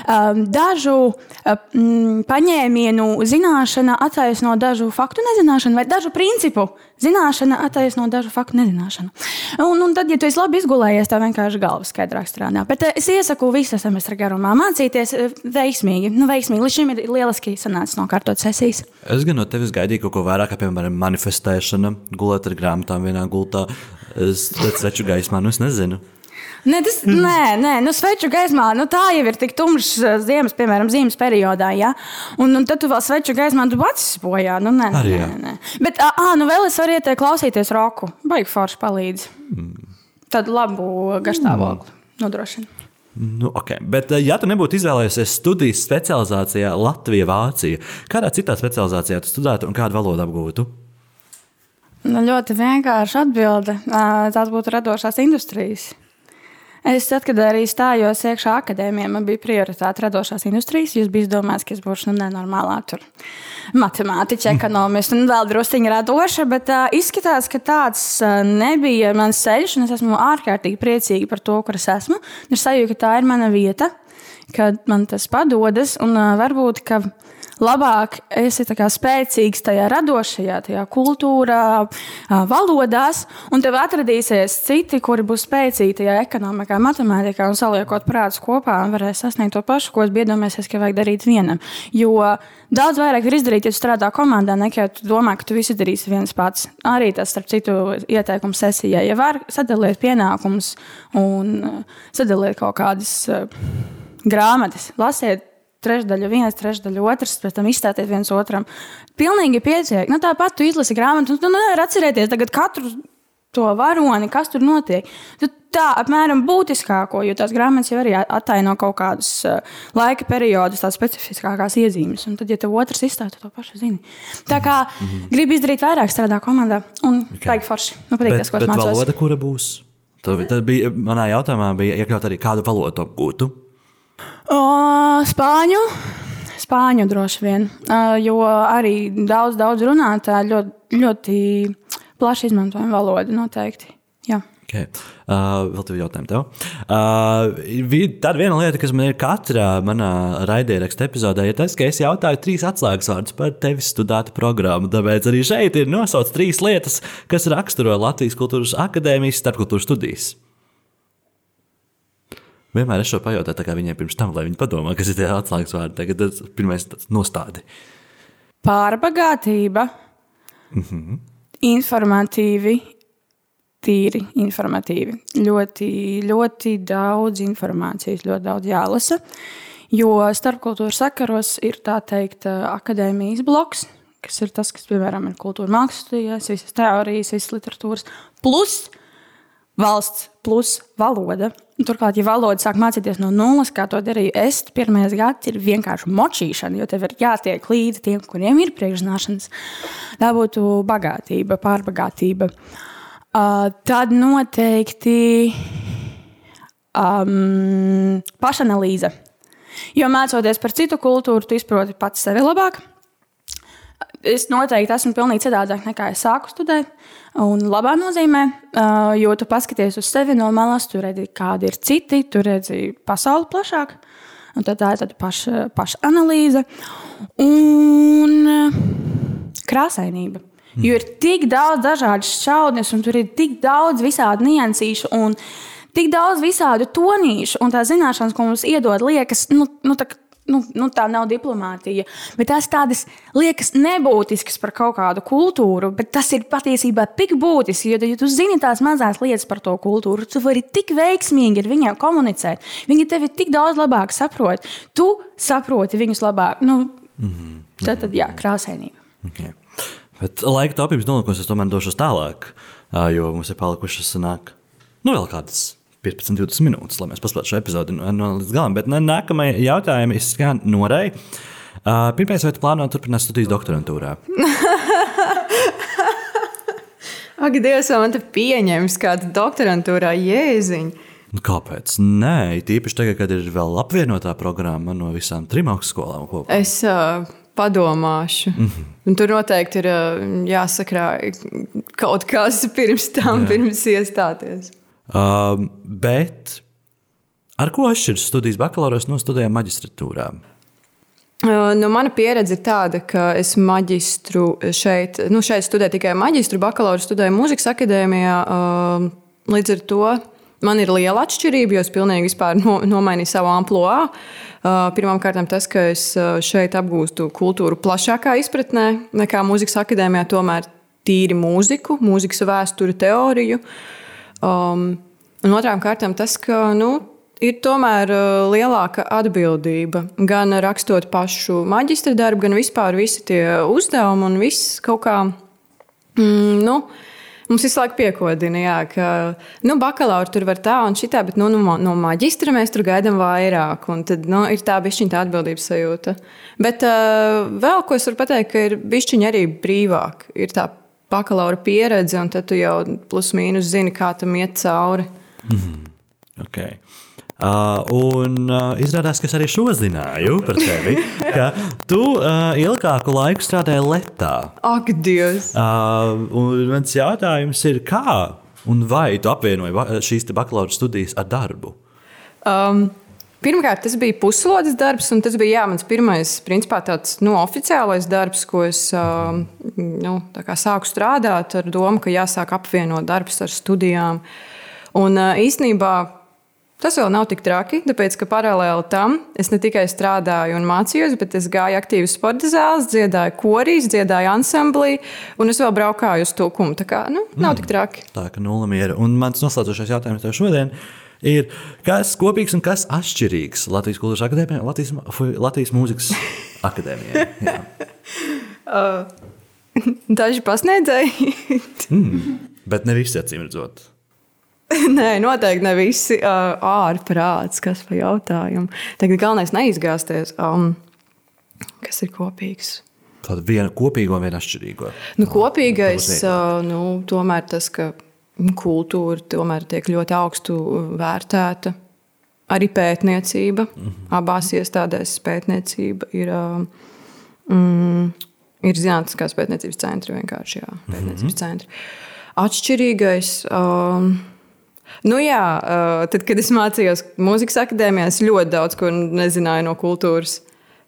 um, dažu mm, paņēmienu zināšana attaisno dažu faktu nezināšanu, vai dažu principu zināšana attaisno dažu faktu nezināšanu. Un, un tad, ja tu esi labi izgulējies, tā vienkārši galva skaidrāk strādā. Bet uh, es iesaku visu semestra garumā mācīties uh, veiksmīgi. Nu, veiksmīgi. Līdz šim ir lieliski sanācis nokārtot sesijas. Es gan no tevis gaidīju kaut ko vairāk, kā piemēram manifestēšana, gulēt ar grāmatām vienā gultā, es redzu sveču gaismā, nu es nezinu. Nē, tas, nē, nē, nu, sveču gaismā, nu, tā jau ir tik tumšs uh, ziemas, piemēram, ziemas periodā. Ja? Un, un tad tu vēl sveču gaismā, tu acis bojā. Nu, nē, Arī nē, nē. Bet, ah, nu, vēl es varu ieteikt klausīties roku. Baigi forši palīdz. Tad labu garstāvokli nodrošina. Nu, okay. Bet, eh, ja tu nebūtu izvēlējies studijas specializācijā Latvijā, Vācijā, kādā citā specializācijā tu studētu un kādu valodu apgūtu? Nu, ļoti vienkārši atbilde. Tās būtu radošās industrijas. Es, tad, kad arī stājos iekšā akadēmijā, man bija prioritāte radošās industrijas. Jūs bijat domājis, ka es būšu nu, nenormālā tur matemātiķa, ekonomista un vēl druskuļi radoša, bet uh, izskatās, ka tāds uh, nebija mans ceļš, es esmu ārkārtīgi priecīga par to, kur es esmu. Ir sajūta, ka tā ir mana vieta, ka man tas padodas, un uh, varbūt, ka labāk esi spēcīgs tajā radošajā, tajā kultūrā, valodās, un tev atradīsies citi, kuri būs spēcīgi tajā ekonomikā, matemātikā, un saliekot prātus kopā, un varēs sasniegt to pašu, ko es iedomājos, ka vajag darīt vienam. Jo daudz vairāk var izdarīt, ja tu strādā komandā, nekā ja tu domā, ka tu visu darīsi viens pats. Arī tas, starp citu, ieteikums sesijai. Ja var sadalīt pienākumus un sadalīt kaut kādas grāmatas, lasiet trešdaļa viens, trešdaļa otrs, pēc tam izstāties viens otram. Pilnīgi pietiek. Nu, tāpat tu izlasi grāmatu, un tu nevari atcerēties katru to varoni, kas tur notiek. Tu tā apmēram būtiskāko, jo tās grāmatas jau arī attaino kaut kādus uh, laika periodus, tās specifiskākās iezīmes. Un tad, ja tev otrs izstāsta, to pašu zini. Tā kā mm -hmm. gribi izdarīt vairāk, strādā komandā, un okay. vajag forši. Man patīk tas, ko es bet mācos. valoda, kura būs? Tad, bija, manā jautājumā bija iekļaut arī kādu valodu apgūtu. O, spāņu. Spāņu droši vien, jo arī daudz, daudz runātāju ļoti, ļoti plaši izmantojam valodu noteikti. Jā. Okay. Uh, vēl divi jautājumi tev. Uh, Tāda viena lieta, kas man ir katrā manā raidierakstu epizodē, ir tas, ka es jautāju trīs atslēgas vārdus par tevis studētu programmu. Tāpēc arī šeit ir nosaucts trīs lietas, kas raksturo Latvijas Kultūras Akadēmijas starpkultūras studijas. Vienmēr es šo pajautāju viņiem pirms tam, lai viņi padomā, kas ir tie atslēgas vārdi. Tagad tas pirmais nostādi. Pārbagātība, mm -hmm. informatīvi, tīri informatīvi. Ļoti, ļoti daudz informācijas, ļoti daudz jālasa. Jo starpkultūras sakaros ir tā teikt, akadēmijas bloks, kas ir tas, kas, piemēram, ir kultūra mākslas studijas, visas teorijas, visas literatūras, plus valsts, plus valoda. Turklāt, ja valoda sāk mācīties no nulles, kā to darīju es, pirmais gads ir vienkārši močīšana, jo tev ir jātiek līdzi tiem, kuriem ir priekšzināšanas. Tā būtu bagātība, pārbagātība. Uh, tad noteikti um, pašanalīze. Jo mācoties par citu kultūru, tu izproti pats sevi labāk. Es noteikti esmu pilnīgi citādāk nekā es sāku studēt. Un labā nozīmē, jo tu paskaties uz sevi no malas, tu redzi, kādi ir citi, tu redzi pasauli plašāk. Un tā ir tāda paša, paša analīze un krāsainība. Jo ir tik daudz dažādas šaudnes, un tur ir tik daudz visādi niansīšu un tik daudz visādu tonīšu, un tās zināšanas, ko mums iedod, liekas, nu, nu, tā, nu, nu, tā nav diplomātija. Bet tās tādas liekas nebūtiskas par kaut kādu kultūru, bet tas ir patiesībā tik būtiski. Jo, ja tu zini tās mazās lietas par to kultūru, tu vari tik veiksmīgi ar viņiem komunicēt. Viņi tevi tik daudz labāk saprot. Tu saproti viņus labāk. Nu, mm -hmm. Tad, tad jā, krāsainība. Okay. Bet laika taupības nolūkos es tomēr došos tālāk, jo mums ir palikušas sanāk, nu vēl kādas 15, 20 minūtes, lai mēs paspētu šo epizodi no, no līdz galam. Bet nākamajā jautājumā izskan Norei. Uh, Pirmais, vai tu plāno turpināt studijas doktorantūrā? Ak, Dievs, man te pieņems kāda doktorantūrā jēziņa. Nu, kāpēc? Nē, tīpaši tagad, kad ir vēl apvienotā programma no visām trim augstskolām kopā. Es uh, padomāšu. Mm -hmm. Tur noteikti ir uh, jāsakrāj kaut kas pirms tam, Jā. pirms iestāties. Uh, bet ar ko atšķiras studijas bakalauros no studijām maģistratūrā? Uh, nu, mana pieredze ir tāda, ka es maģistru šeit, nu, šeit studēju tikai maģistru, bakalauru studēju mūzikas akadēmijā. Uh, līdz ar to man ir liela atšķirība, jo es pilnīgi no, nomainīju savu amplitūdu. Uh, Pirmkārt, tas, ka es šeit apgūstu kultūru plašākā izpratnē nekā mūzikas akadēmijā, tomēr tīri mūziku, mūzikas vēsturi, teoriju. Uh, Um, un otrām kārtām tas, ka nu, ir tomēr uh, lielāka atbildība gan rakstot pašu maģistra darbu, gan vispār visi tie uzdevumi un viss kaut kā. Mm, nu, Mums visu laiku piekodina, jā, ka nu, bakalaura tur var tā un šitā, bet nu, no, no maģistra mēs tur gaidām vairāk. Tad nu, ir tā bišķiņa tā atbildības sajūta. Bet uh, vēl ko es varu pateikt, ka ir bišķiņa arī brīvāk. Ir tā bakalaura pieredze, un tad tu jau plus mīnus zini, kā tam iet cauri. Mm -hmm. okay. Uh, un uh, izrādās, ka es arī šo zināju par tevi. Ka tu uh, ilgāku laiku strādāji Lietuvā. Ak, Dievs! Uh, mans jautājums ir, kā un vai tu apvienoji šīs bakalaura studijas ar darbu? Um, Pirmkārt, tas bija puslodes darbs, un tas bija jā, mans pirmais, principā, tāds nu, oficiālais darbs, ko es nu, sāku strādāt ar domu, ka jāsāk apvienot darbs ar studijām. Un īstenībā tas vēl nav tik traki, tāpēc ka paralēli tam es ne tikai strādāju un mācījos, bet es gāju aktīvi sporta zāles, dziedāju korīs, dziedāju ansamblī, un es vēl braukāju uz tūkumu. Tā kā nu, nav mm. tik traki. Tā kā nulle miera. Un mans noslēdzošais jautājums tev šodien ir ir kas kopīgs un kas atšķirīgs Latvijas Kultūras Akadēmijai un Latvijas, Latvijas Mūzikas Akadēmijai. uh, daži pasniedzēji. mm, bet ne visi acīm redzot. Nē, noteikti ne visi uh, ārprāts, kas par jautājumu. Tagad galvenais neizgāzties. Um, kas ir kopīgs? Tāda viena kopīga un viena atšķirīga. Nu, kopīgais uh, nu, tomēr tas, ka kultūra tomēr tiek ļoti augstu vērtēta. Arī pētniecība. -hmm. Abās iestādēs pētniecība ir, mm, ir zinātniskās pētniecības centri. Vienkārši jā, mhm. pētniecības -hmm. centri. Atšķirīgais. Um, Nu jā, tad, kad es mācījos mūzikas akadēmijā, es ļoti daudz ko nezināju no kultūras.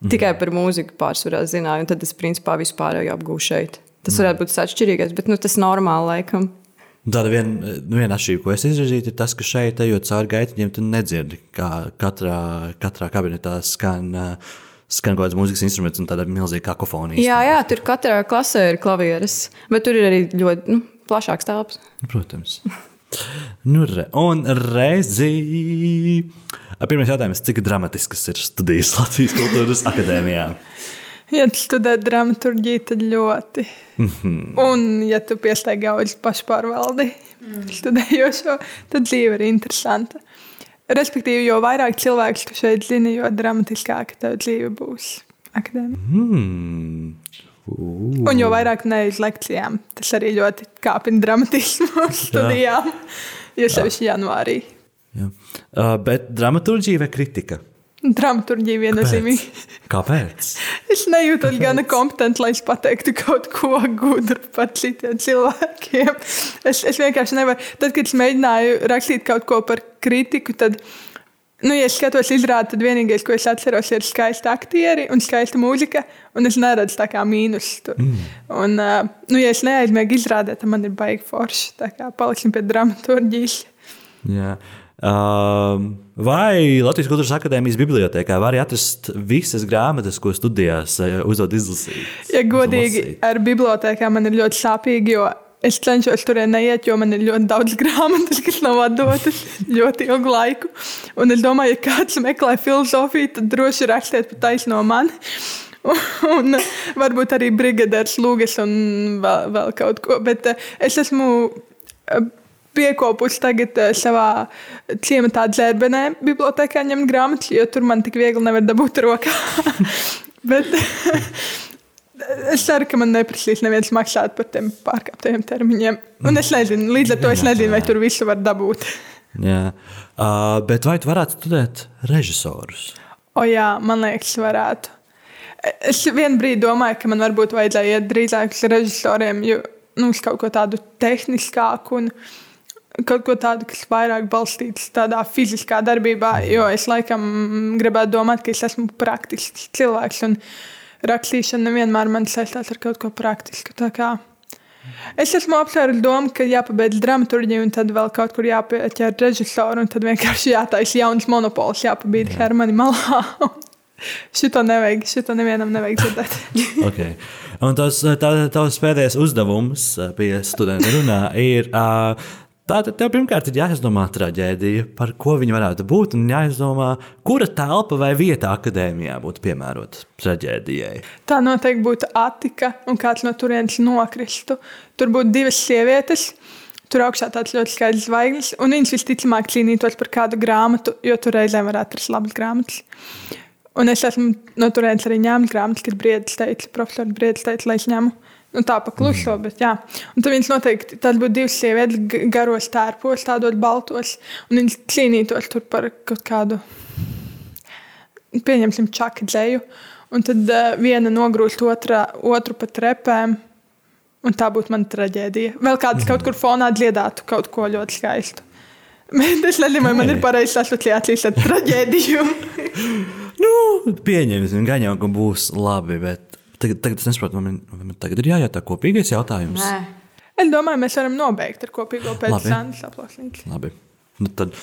Mm. Tikai par mūziku pārsvarā zināju, un tad es principā vispār apgūstu šeit. Tas mm. varētu būt atšķirīgais, bet nu, tas normāli laikam. Tāda viena vien atšķirība, ko es izrazīju, ir tas, ka šeit, ejot cauri gaitiņiem, tu nedzirdi, kā katrā, katrā kabinetā skan. Skan kaut kāds mūzikas instruments un tāda milzīga kakofonija. Jā, jā, tur katrā klasē ir klavieres, bet tur ir arī ļoti nu, plašāks telpas. Protams. nu, re, un reizi. Pirmais jautājums, cik dramatiskas ir studijas Latvijas Kultūras Akadēmijā? Ja tu studē dramaturgiju, tad ļoti. Mm -hmm. Un, ja tu pieslēdz gaužu pašpārvaldi, mm. studējošo, tad dzīve ir interesanta. Respektīvi, jo vairāk cilvēku tu šeit zini, jo dramatiskāka tev dzīve būs akadēmija. Hmm. Un jo vairāk nevis lekcijām, tas arī ļoti kāpina dramatismu studijām. Jo sevišķi janvārī. Jā. Uh, bet dramaturgija vai kritika? Dramaturgija viennozīmīgi. Kāpēc? Es nejūtu gana kompetenti, lai es pateiktu kaut ko gudru par citiem cilvēkiem. Es, es vienkārši nevaru. Tad, kad es mēģināju rakstīt kaut ko par kritiku, tad, nu, ja es skatos izrādi, tad vienīgais, ko es atceros, ir skaisti aktieri un skaista mūzika. Un es neredzu tā kā mīnus tur. Mm. Un, nu, ja es neaizmiegu izrādīt, tad man ir baigi forši. Tā kā paliksim pie dramaturgijas. Jā. Um, vai Latvijas Kultūras Akadēmijas bibliotekā var atrast visas grāmatas, ko studijās eh, uzdod izlasīt? Ja godīgi, ar bibliotekām man ir ļoti sāpīgi, jo es cenšos tur neiet, jo man ir ļoti daudz grāmatas, kas nav atdotas ļoti ilgu laiku. Un es domāju, ja kāds meklē filozofiju, tad droši rakstiet pa taisno mani. Un varbūt arī brigadieris Lūgas un vēl, vēl kaut ko. Bet eh, es esmu eh, piekopusi tagad uh, savā ciematā dzērbenē, bibliotekā ņemt grāmatas, jo tur man tik viegli nevar dabūt rokā. Bet es ceru, ka man neprasīs neviens maksāt par tiem pārkāptajiem termiņiem. Un es nezinu, līdz ar to es nezinu, vai tur visu var dabūt. Jā, uh, bet vai tu varētu studēt režisorus? O jā, man liekas, varētu. Es vienu brīdi domāju, ka man varbūt vajadzēja iet drīzāk uz režisoriem, jo nu, uz kaut ko tādu tehniskāku. Un, uh, kaut ko tādu, kas vairāk balstīts tādā fiziskā darbībā, jo es laikam gribētu domāt, ka es esmu praktisks cilvēks. Un rakstīšana nevienmēr man saistās ar kaut ko praktisku. Es esmu apsvērs domu, ka jāpabeidz dramaturgija, un tad vēl kaut kur jāpieķer režisoru, un tad vienkārši jātaisa jauns monopols, jāpabīd Hermani malā. Šito nevajag, šito nevienam nevajag dzirdēt. okay. Un tas tā, tavs pēdējais uzdevums pie studenta runā ir uh, Tātad tev pirmkārt ir jāizdomā traģēdija, par ko viņa varētu būt, un jāizdomā, kura telpa vai vieta akadēmijā būtu piemērota traģēdijai. Tā noteikti būtu Atika, un kāds no turienes nokristu. Tur būtu divas sievietes. Tur augšā tāds ļoti skaidrs zvaigznes, un viņas visticamāk cīnītos par kādu grāmatu, jo tur reizēm var atrast labas grāmatas. Un es esmu no turienes arī ņēmis grāmatas, kad Briedis teica, profesors Briedis teica, lai es ņemu. Nu, tā pa kluso, mm. bet jā. Un tad viņas noteikti, tad būtu divas sievietes garos tērpos, tādos baltos, un viņas cīnītos tur par kaut kādu, pieņemsim, čaka dzēju. Un tad uh, viena nogrūst otrā, otru pa trepēm, un tā būtu mana traģēdija. Vēl kāds mm. kaut kur fonā dziedātu kaut ko ļoti skaistu. Bet es nezinu, vai man ir pareizs asociācijas ar traģēdiju. nu, pieņemsim, gan jau, ka būs labi, bet Tagad, tagad es nesaprotu, vai man, vai man tagad ir jājautā kopīgais jautājums. Nē. Es domāju, mēs varam nobeigt ar kopīgo pēc Sandras aplauslītes. Labi. Nu tad.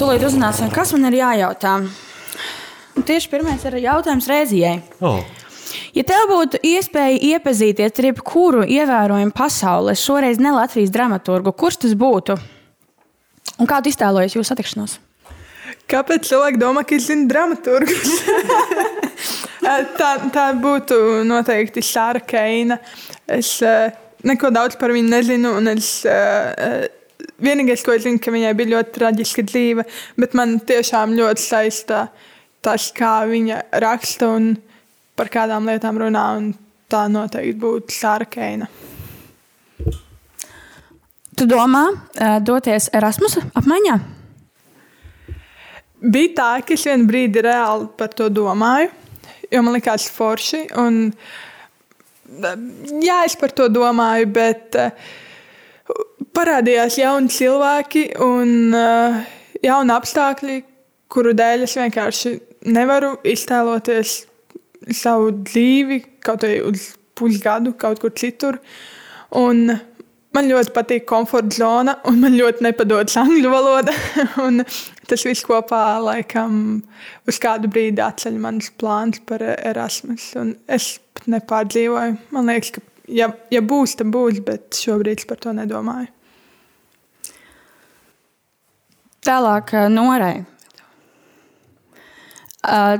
Tūlīt uzzināsim, kas man ir jājautā. Un tieši pirmais ir jautājums Rēzijai. Oh. Ja tev būtu iespēja iepazīties ar jebkuru ievērojumu pasaulē, šoreiz ne Latvijas dramaturgu, kurš tas būtu? Un kādu iztēlojas jūsu satikšanos? Kāpēc cilvēki domā, ka es zinu dramaturgus? tā, tā būtu noteikti Sāra Keina. Es uh, neko daudz par viņu nezinu. Es, uh, vienīgais, ko es zinu, ka viņai bija ļoti traģiska dzīve, bet man tiešām ļoti saista tas, kā viņa raksta un par kādām lietām runā. Tā noteikti būtu Sāra Keina. Tu domā, doties Erasmus apmaiņā? Bija tā, ka es vienu brīdi reāli par to domāju jo man likās forši. Un, jā, es par to domāju, bet uh, parādījās jauni cilvēki un uh, jauni apstākļi, kuru dēļ es vienkārši nevaru iztēloties savu dzīvi kaut vai uz pusgadu, kaut kur citur. Un man ļoti patīk komforta zona, un man ļoti nepadodas angļu valoda. Tas viss kopā laikam uz kādu brīdi atceļ manas plāns par Erasmus. Es pat nepārdzīvoju. Man liekas, ka ja, ja būs, tad būs, bet šobrīd es par to nedomāju. Tālāk, Norai.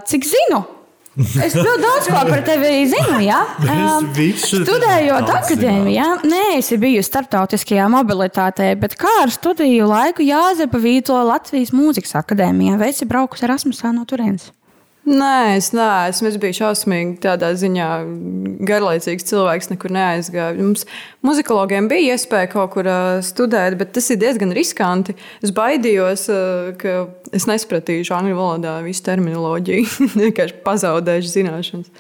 Cik zinu, Es ļoti daudz ko par tevi zinu. Ja? Um, studējot akadēmijā, neesi bijusi starptautiskajā mobilitātē, bet kā ar studiju laiku Jāzepa Vīto Latvijas mūzikas akadēmijā? Vai esi braukusi Erasmusā no turienes? Nē, es neesmu. Es biju šausmīgi tādā ziņā garlaicīgs cilvēks, nekur neaizgāju. Mums muzikologiem bija iespēja kaut kur uh, studēt, bet tas ir diezgan riskanti. Es baidījos, uh, ka es nesapratīšu angļu valodā visu terminoloģiju. Vienkārši pazaudēšu zināšanas.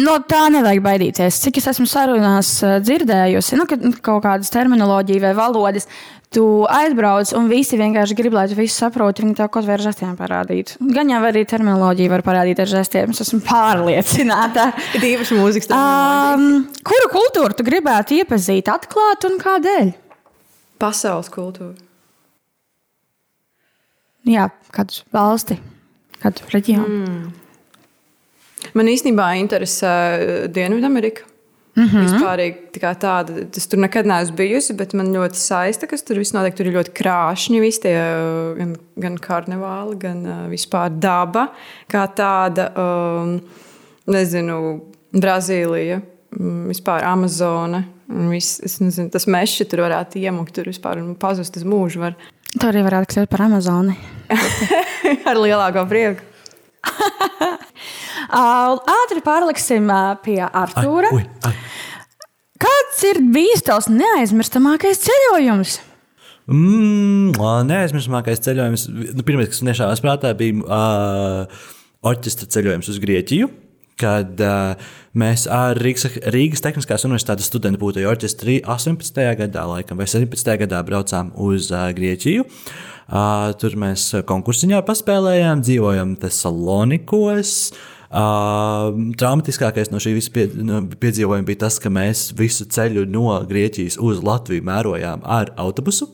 No tā nevajag baidīties. Cik es esmu sarunās dzirdējusi, nu, ka kaut kādas terminoloģija vai valodas, tu aizbrauc un visi vienkārši grib, lai tu visu saproti. Viņi tev kaut ar žestiem parādītu. Gan jau arī terminoloģiju var parādīt ar žestiem. Es esmu pārliecināta. Ir īpaši mūzikas Um, kuru kultūru tu gribētu iepazīt, atklāt un kādēļ? pasaules kultūra. Jā, kādu valsti, kādu reģionu. Mm. Man īstenībā interesē Dienvidamerika. Mm -hmm. Vispārīgi tā kā tāda, tas tur nekad neesmu bijusi, bet man ļoti saista, kas tur viss notiek. Tur ir ļoti krāšņi, visi tie gan, gan karnevāli, gan uh, vispār daba, kā tāda, um, nezinu, Brazīlija, um, vispār Viss, es nezinu, tas mežs tur varētu iemukt, tur vispār un pazust uz mūžu. Var. Tu arī varētu kļūt par Amazoni. Ar lielāko prieku. Ātri pārliksim pie Artūra. Ui, ai. Kāds ir bijis tavs neaizmirstamākais ceļojums? Mm, neaizmirstamākais ceļojums. Nu, Pirmais, kas man iešāvās prātā, bija uh, orķestra ceļojums uz Grieķiju. Kad uh, mēs ar Rīgas, Rīgas Tehniskās Universitātes studentu būtu orķestrī 18. gadā, laikam, vai 17. gadā braucām uz uh, Grieķiju. Uh, tur mēs konkursiņā paspēlējām, dzīvojam Thessalonikos. Uh, traumatiskākais no šī visa pie, no piedzīvojuma bija tas, ka mēs visu ceļu no Grieķijas uz Latviju mērojām ar autobusu.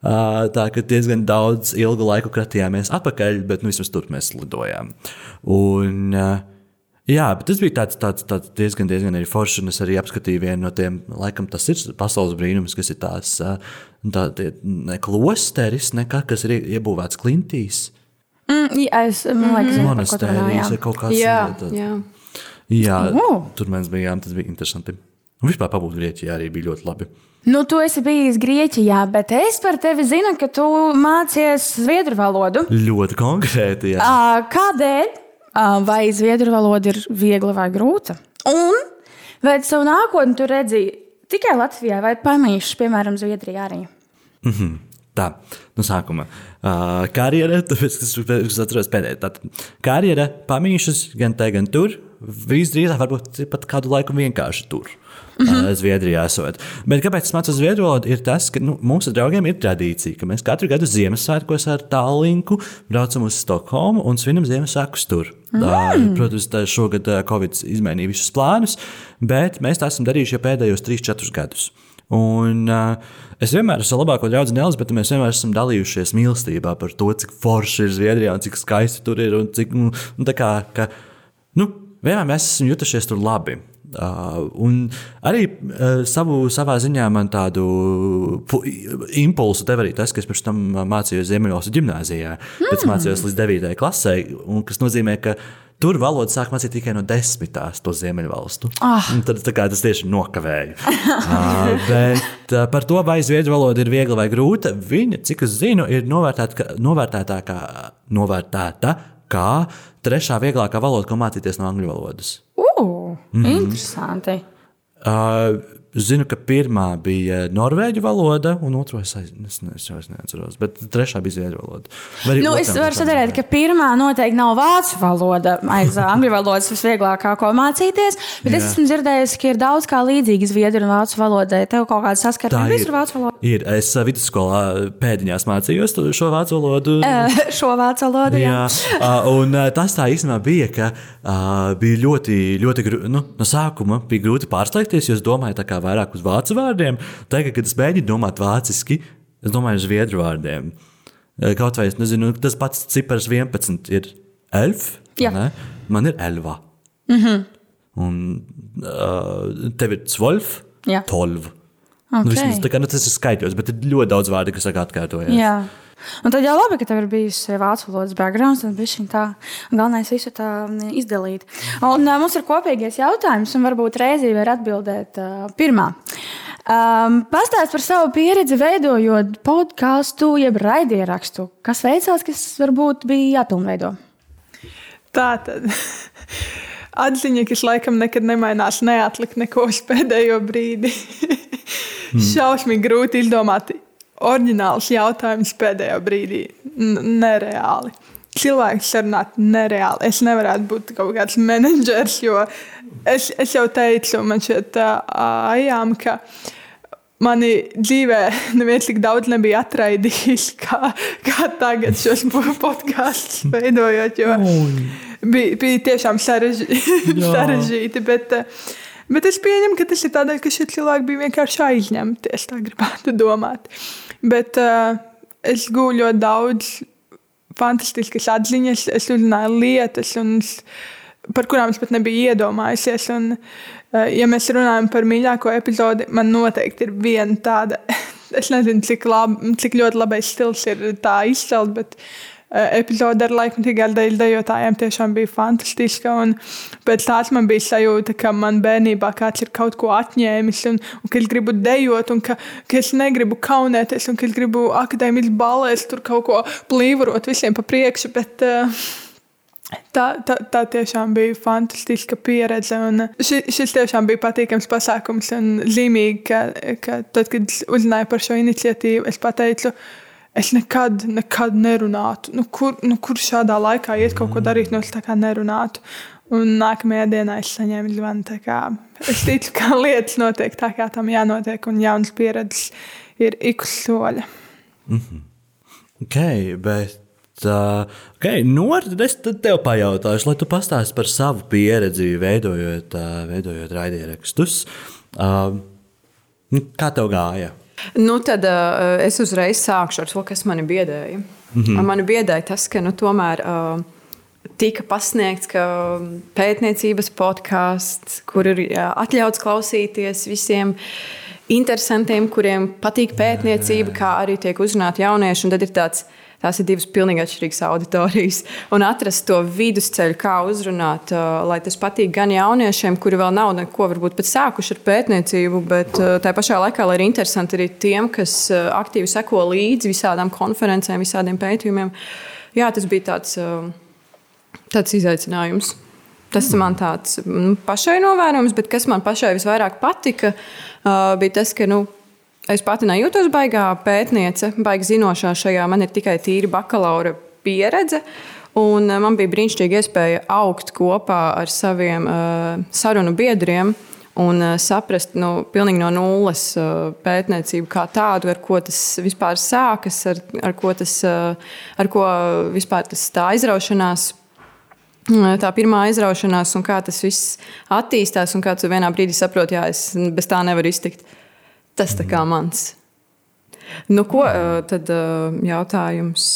Uh, tā kā diezgan daudz ilgu laiku kratījāmies atpakaļ, bet nu, vismaz tur mēs lidojām. Un, uh, jā, bet tas bija tāds, tāds, tāds diezgan, diezgan arī foršs. Es arī apskatīju vienu no tiem, laikam, tas ir pasaules brīnums, kas ir tās uh, tā, tie, ne klosteris, ne kā, kas ir ie- iebūvēts klintīs. Mm, jā, es domāju, ka Monastērijas vai kaut kāds Jā, tā- jā. jā Oh. tur mēs bijām, tas bija interesanti. Un vispār pabūt Grieķijā arī bija ļoti labi. Nu, tu esi bijis Grieķijā, bet es par tevi zinu, ka tu mācies zviedru valodu. Ļoti konkrēti. Jā. Kādēļ? Vai zviedru valoda ir viegla vai grūta? Un vai savu nākotni tu redzi tikai Latvijā vai pamīšs, piemēram, Zviedrijā arī? Tā, no sākuma. Uh, karjera, tāpēc, kas, kas atceros pēdējā. Tātad, karjera pamīšas gan te, gan tur. Visdrīzāk, varbūt pat kādu laiku vienkārši tur. Mm -hmm. uh, Zviedrijā esot. Bet kāpēc es mācos zviedru valodu? Ir tas, ka nu, mūsu draugiem ir tradīcija, ka mēs katru gadu Ziemassvētkos ar tālruni braucam uz Stokholmu un svinam Ziemassvētkus tur. Mm. Uh, protams, šogad Covid izmainīja visus plānus, bet mēs tā esam darījuši jau pēdējos 3-4 gadus. Un, uh, es vienmēr esmu labāko draugu Nēlis, bet mēs vienmēr esam dalījušies mīlestībā par to, cik forši ir Zviedrijā cik skaisti tur ir. Un cik, nu, kā, ka, nu, vienmēr mēs esam jutušies tur labi. Uh, un arī uh, savu, savā ziņā man tādu pu- impulsu deva arī tas, ka es pirms tam mācījos Ziemeļvalstu gimnājā. Pēc tam mācījos līdz 9. klasē, un kas nozīmē, ka tur valodu sāk mācīt tikai no desmitās to Ziemeļvalstu. Un Tad tas tieši nokavēja. uh, bet uh, par to, vai zviedru valoda ir viegla vai grūta, viņa, cik es zinu, ir novērtēta kā- novērtētā kā, novērtēta kā trešā vieglākā valoda, ko mācīties no angļu valodas. Uh, mm -hmm. Interesanti. Uh, Zinu, ka pirmā bija norvēģu valoda, un otrā es, aiz- es, ne, es jau es neatceros, bet trešā bija zviedru valoda. Vai Nu, es varu sadarīt, ka pirmā noteikti nav vācu valoda. Aiz angļu valodas visvieglākā, ko mācīties. Bet es Jā. esmu dzirdējis, ka ir daudz kā līdzīga zviedru un vācu valodai. Tev kaut kāda saskarība ir. ar vācu valodu? Ir. Es uh, vidusskolā pēdiņās mācījos šo vācu valodu. Šo vācu valodu. Jā. Jā, uh, un uh, tas tā īstenībā bija, ka uh, bija ļoti, ļoti grūti. Nu, no sākuma bija grūti pārsteigties, jo es domāju, tā kā vairāk uz vācu vārdiem. Tagad, kad es mēģinu domāt vāciski, es domāju uz zviedru vārdiem. Uh, Kaut vai es nezinu, tas pats cipars 11 ir elf. Man ir elva. Mm -hmm. Un uh, tev ir zwölf, Jā. tolv. Ok. Nu, vismaz, tā kā, nu, tas ir skaitļos, bet ir ļoti daudz vārdu, kas atkārtojas. Un tad jau labi, ka tev ir bijusi vācu valodas background, un viņš tā galvenais visu tā mm, izdalīt. Un uh, mums ir kopīgais jautājums, un varbūt reizī var atbildēt uh, pirmā. Um, Pastāst par savu pieredzi, veidojot podkāstu, jeb raidierakstu. Kas veicās, kas varbūt bija jāpilnveido? Tā tad. Atziņa, kas laikam nekad nemainās, neatlikt neko uz pēdējo brīdi. mm. Šausmīgi grūti izdomāt oriģināls jautājums pēdējā brīdī. N nereāli. Cilvēks sarunāt nereāli. Es nevarētu būt kaut kāds menedžers, jo es, es jau teicu, man šeit ājām, ka mani dzīvē neviens tik daudz nebija atraidījis, kā, kā tagad šos podkāstus veidojot. Jo bija, bija tiešām sarežģīti. Bet, bet es pieņemu, ka tas ir tādēļ, ka šie cilvēki bija vienkārši aizņemti. Es tā gribētu domāt. Bet uh, es gūlu ļoti daudz fantastiskas atziņas, es uzzināju lietas, un, par kurām es pat nebiju iedomājusies. Un, uh, ja mēs runājam par mīļāko epizodi, man noteikti ir viena tāda. Es nezinu, cik, lab, cik ļoti labais stils ir tā izcelt, bet epizode ar laikmatīgām dejotājiem tiešām bija fantastiska. Pēc tās man bija sajūta, ka man bērnībā kāds ir kaut ko atņēmis, un, un ka es gribu dejot, un ka, ka es negribu kaunēties, un ka es gribu akadēmiski balēs tur kaut ko plīvorot visiem pa priekšu. Bet, uh, Tā, tā, tā tiešām bija fantastiska pieredze. Ši, šis tiešām bija patīkams pasākums un zīmīgi, ka, ka tad, kad uzzināju par šo iniciatīvu, es pateicu, ka Es nekad, nekad nerunātu. Nu, kur, nu, kur šādā laikā iet kaut ko darīt, no nu, es tā kā nerunātu. Un nākamajā dienā es saņēmu zvanu. Es ticu, ka lietas notiek tā, kā tam jānotiek, un jaunas pieredzes ir ik uz soļa. Mm -hmm. Ok, bet. Uh, okay, Nor, es tev pajautāšu, lai tu pastāstītu par savu pieredzi, veidojot, uh, veidojot raidījumus. Uh, kā tev gāja? Nu, tad uh, es uzreiz sākšu ar to, kas mani biedēja. Mm -hmm. Mani biedēja tas, ka nu, tomēr. Uh, tika pasniegts, ka pētniecības podkāsts, kur ir atļauts klausīties visiem interesantiem, kuriem patīk pētniecība, kā arī tiek uzrunāti jaunieši. Un tad ir tāds Tās ir divas pilnīgi atšķirīgas auditorijas. Un atrast to vidusceļu, kā uzrunāt, uh, lai tas patīk gan jauniešiem, kuri vēl nav neko varbūt pat sākuši ar pētniecību, bet uh, tā pašā laikā, lai ir interesanti arī tiem, kas uh, aktīvi seko līdzi visādām konferencēm, visādiem pētījumiem. Jā, tas bija tāds, tāds izaicinājums. Tas man tāds nu, pašai novērojams, bet kas man pašai visvairāk patika, bija tas, ka nu, Es pati nejūtos baigā pētniece, baigā zinošā šajā. Man ir tikai tīra bakalaura pieredze. Un eh, man bija brīnišķīga iespēja augt kopā ar saviem uh, sarunu biedriem un uh, saprast nu, no nulles uh, pētniecību kā tādu, ar ko tas vispār sākas, ar, ar ko tas uh, ar ko vispār tas tā aizraušanās. Tā pirmā aizraušanās, un kā tas viss attīstās, un kā tu vienā brīdī saproti, ka es bez tā nevaru iztikt. Tas tā kā mans. Nu, ko tad jautājums?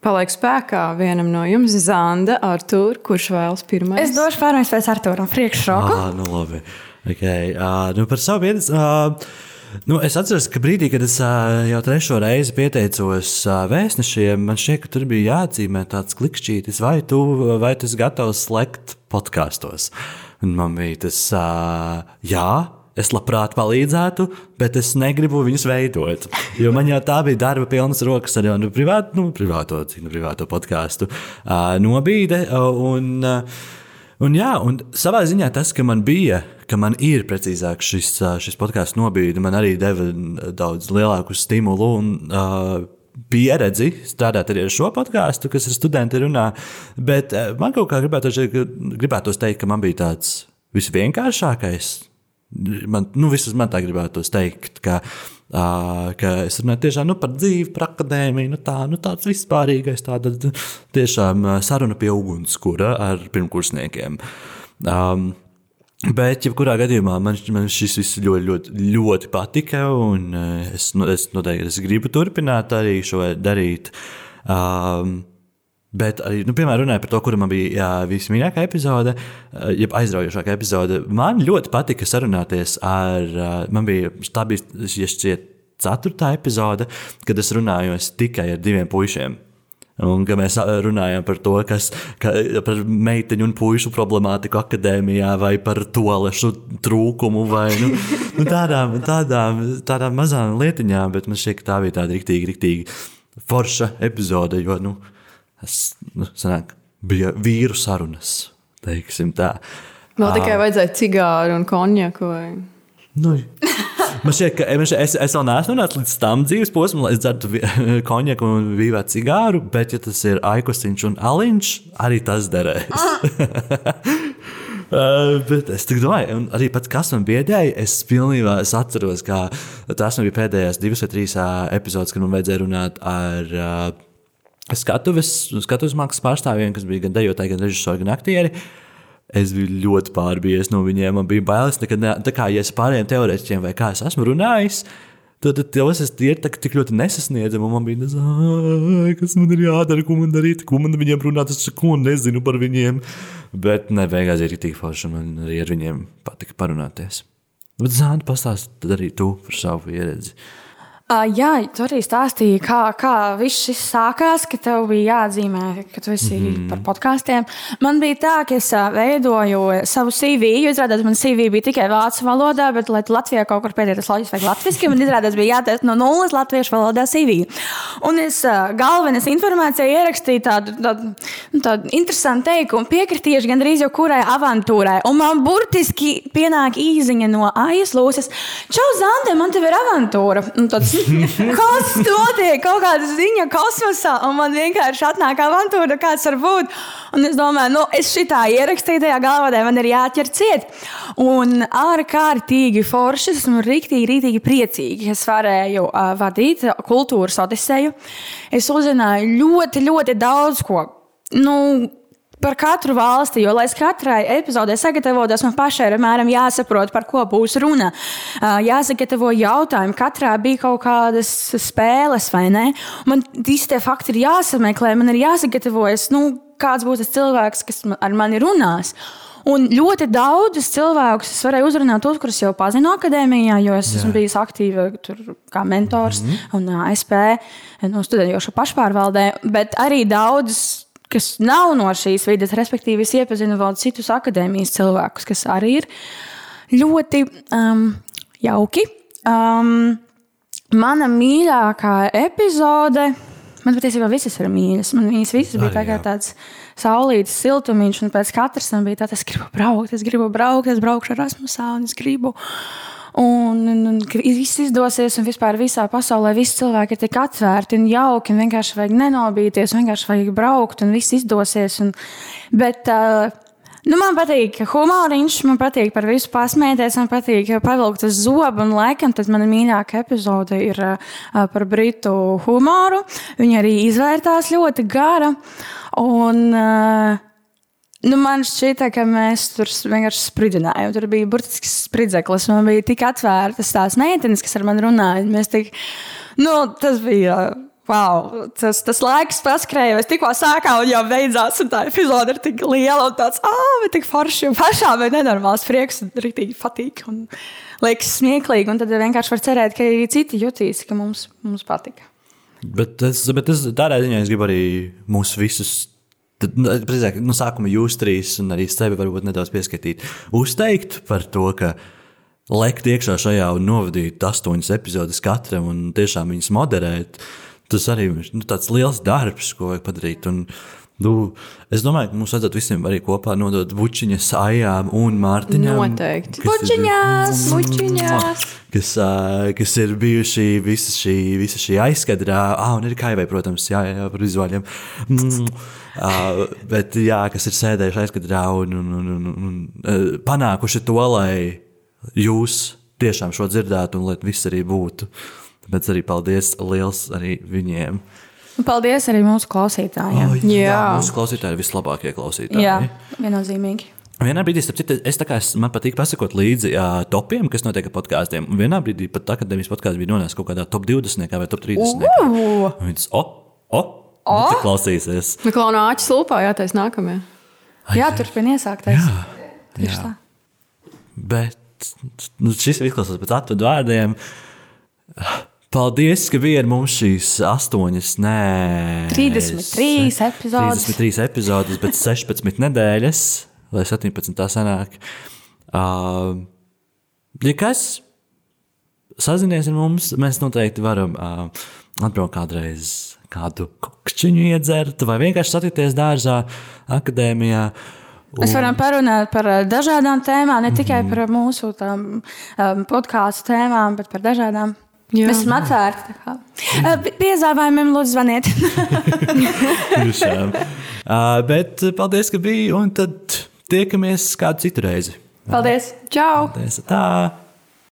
Paliek spēkā vienam no jums, Zanda, Artur, kurš vēlas pirmais? Es došu pārmaiņas pēc Artura priekšroku. Ah, nu labi. Okay. Uh, nu par savu pieredzi. Uh, Nu, es atceros, ka brīdī, kad es jau trešo reizi pieteicos vēstnešiem, man šķiet, ka tur bija jāatzīmē tāds klikšķītis, vai tu, vai tu esi gatavs slēgt podkāstos. Un man bija tas, jā, Es labprāt palīdzētu, bet es negribu viņus veidot. Jo man jau tā bija darba pilnas rokas ar nu, privātu, nu, privāto, nu, privāto podkāstu uh, nobīde. Un, uh, un, jā, un savā ziņā tas, ka man bija, ka man ir precīzāk šis, šis podkāsts nobīde, man arī deva daudz lielāku stimulu. Un, uh, pieredzi strādāt arī ar šo podkāstu, kas ir studenti runā. Bet man kaut kā gribētu, gribētos teikt, ka man bija tāds visvienkāršākais Man, nu, vismaz man tā gribētu teikt, ka, uh, ka es runāju tiešām nu, par dzīvi, par akadēmiju, nu, tā, nu, tāds vispārīgais, tāda tiešām saruna pie ugunskura ar pirmkursniekiem. Um, Bet, jebkurā gadījumā, man, man šis viss ļoti, ļoti, ļoti patika, es, nu, es noteikti es gribu turpināt arī šo darīt. Um, Bet arī, nu, piemēram, runājot par to, kura man bija jā, vismīļākā epizode, eh, jeb aizraujošākā epizode, man ļoti patika sarunāties ar, eh, man bija, tā bija, ja šķiet, ceturtā epizode, kad es runāju tikai ar diviem puišiem. Un ka mēs ā, runājam par to, kas ka, par meiteņu un puišu problemātiku akadēmijā, vai par toalešu trūkumu, vai nu, nu, tādām, tādām, tādām mazām lietiņām, bet man šķiet, ka tā bija tāda rīktīgi, rīktīgi forša epizode, jo, nu, es, nu, sanāk, bija vīru sarunas, teiksim tā. Vēl tikai vajadzēja cigāru un konjaku. Vai... Nu, man šķiet, ka man šķiet, es, es vēl neesmu nonācis līdz tam dzīves posmam, lai es dzertu konjaku un vīvētu cigāru, bet, ja tas ir aikosiņš un aliņš, arī tas derēs. Uh, bet es tik domāju, un arī pats, kas man biedēja, es pilnībā es atceros, ka man bija pēdējās divas vai trīs ā, epizodes, kad man vajadzēja runāt ar uh, skatuves, skatuves mākslas pārstāvjiem, kas bija gan dejotāji, gan režisori, gan aktieri. Es biju ļoti pārbies no viņiem. Man bija bailes, nekad ne, tā kā ja es pārējiem teorētiķiem vai kā es esmu runājis. Tad tos es ir tā- tik ļoti nesasniedzami, man bija nezinu, kas man ir jādara, ko man darīt, ko man viņiem runāt, es ko nezinu par viņiem. Bet ne, beigās ir tik forši, man arī ar viņiem patika parunāties. Bet Zāna pastāst tad arī tu par savu pieredzi. Uh, jā, tu arī stāstīji, kā, kā viss šis sākās, ka tev bija jāatzīmē, ka tu esi mm -hmm. par podkāstiem. Man bija tā, ka es ā, veidoju savu CV, jo izrādās, man CV bija tikai vācu valodā, bet, lai Latvijā kaut kur pēdējais loģiski vai latviski, man izrādās bija jātaisa no nulles latviešu valodā CV. Un es ā, galvenas informācijā ierakstīju tādu, tādu, nu, tādu interesantu teikumu, piekritīšu gandrīz jau kurai avantūrai. Un man burtiski pienāk īziņa no AIS lūses. Čau, Zante, man te ir avantūra. Un tāds, Kas notiek? Kaut kāda ziņa kosmosā, un man vienkārši atnāk avantūra, kāds var būt. Un es domāju, nu, es šitā ierakstīju tajā galvā, man ir jāķer ciet. Un ārkārtīgi forši, esmu rīktīgi, rīktīgi priecīgi, es varēju uh, vadīt kultūras odiseju. Es uzzināju ļoti, ļoti daudz ko. Nu, par katru valsti, jo, lai es katrai epizodē sagatavotos, man pašai ir apmēram jāsaprot, par ko būs runa. Jāsagatavo jautājumi, katrā bija kaut kādas spēles, vai ne? Man visi tie fakti ir jāsameklē, man ir jāsagatavojas, nu, kāds būs tas cilvēks, kas ar mani runās. Un ļoti daudzus cilvēkus es varēju uzrunāt, tos, kurus jau pazinu akadēmijā, jo es esmu bijis aktīva tur, kā mentors mm -hmm. un ā, SP, no studējošu pašpārvaldē, bet arī daudzus kas nav no šīs vidas, respektīvi, es iepazinu vēl citus akadēmijas cilvēkus, kas arī ir ļoti um, jauki. Um, mana mīļākā epizode. Man patiesībā visas ir mīļas. Man viņas visas bija tā kā tāds saulītas siltumiņš, un pēc katras tam bija tāds, es gribu braukt, es gribu braukt, es braukšu ar Erasmusā, un es gribu. Un, un, un ka viss izdosies, un vispār visā pasaulē visi cilvēki ir tik atvērti un jauki. Un vienkārši vajag nenobīties, vienkārši vajag braukt, un viss izdosies. Un, bet, uh, Nu, man patīk humoriņš, man patīk par visu pasmieties, man patīk pavilkt uz zobu. Un, laikam, tas mana mīļākā epizode ir uh, par britu humoru. Viņa arī izvērtās ļoti gara. Un, uh, Nu, man šķita, ka mēs tur vienkārši spridzinājām. Tur bija burtiski spridzeklis. Man bija tik atvērtas tās meitenes, kas ar mani runāja. Mēs tik, nu, tas bija. Wow, tas, tas laiks paskrēja, es tikko sākām, un jau beidzās. Un tā epizode ir tik liela un tāds, ah, bet tik forši. Un pašām ir nenormāls prieks, un rītīgi patīk. Un liekas smieklīgi. Un tad vienkārši var cerēt, ka arī citi jutīs, ka mums, mums patika. Bet es, bet es tādā ziņā es gribu arī mūs visus. Tad, nu, precīzāk, no sākuma jūs trīs, un arī sevi varbūt nedaudz pieskatīt. Uzteikt par to, ka lekt iekšā šajā un novadīt astoņas epizodes katram un tiešām viņas moderēt. Tas arī ir nu, tāds liels darbs, ko vajag padarīt. Un, nu, es domāju, ka mums vajadzētu visiem arī kopā nodot bučiņas, ajām un mārtiņām. Noteikti. Bučiņās, bučiņās. kas, kas ir bijuši visa šī, visa šī aizkadrā, ah, un ir kaivai, protams, jā, jā, par vizuāļiem. Mm, uh, bet, jā, kas ir sēdējuši aizkadrā un, un, un, un, un uh, panākuši to, lai jūs tiešām šo dzirdētu un lai viss arī būtu. Tāpēc arī paldies liels arī viņiem. Un Paldies arī mūsu klausītājiem. Oh, Jā. Mūsu klausītāji ir vislabākie klausītāji. Jā, viennozīmīgi. Vienā brīdī, starp citu, es tā kā es- man patīk pasakot līdzi jā, topiem, kas notiek ar podkāstiem. Vienā brīdī pat akadēmijas podkāsts bija nonācis kaut kādā top 20 vai top 30. Uh! Un Viņš o, o, o? klausīsies. Nu, klauna āķis lūpā jātais nākamajā. Jā, turpiniet iesākties. Tieši jā. tā. Bet nu, šis izklausās pēc atvadu vārdiem. Paldies, ka bija ar mums šīs astoņas, nē, 33 epizodes. 33 epizodes, bet 16 nedēļas, lai 17. tā sanāk. Uh, ja kas sazinies ar mums, mēs noteikti varam uh, atbraukt kādreiz kādu kokšķiņu iedzert, vai vienkārši satikties dārzā, akadēmijā. Mēs varam parunāt par dažādām tēmām, ne tikai par mūsu um, podkāstu tēmām, bet par dažādām. Jā. Mēs esam atvērti. Uh, Piezāvājumiem lūdzu zvaniet. Tiešām. uh, bet paldies, ka bija, un tad tiekamies kādu citu reizi. Paldies! Čau! Paldies, tā!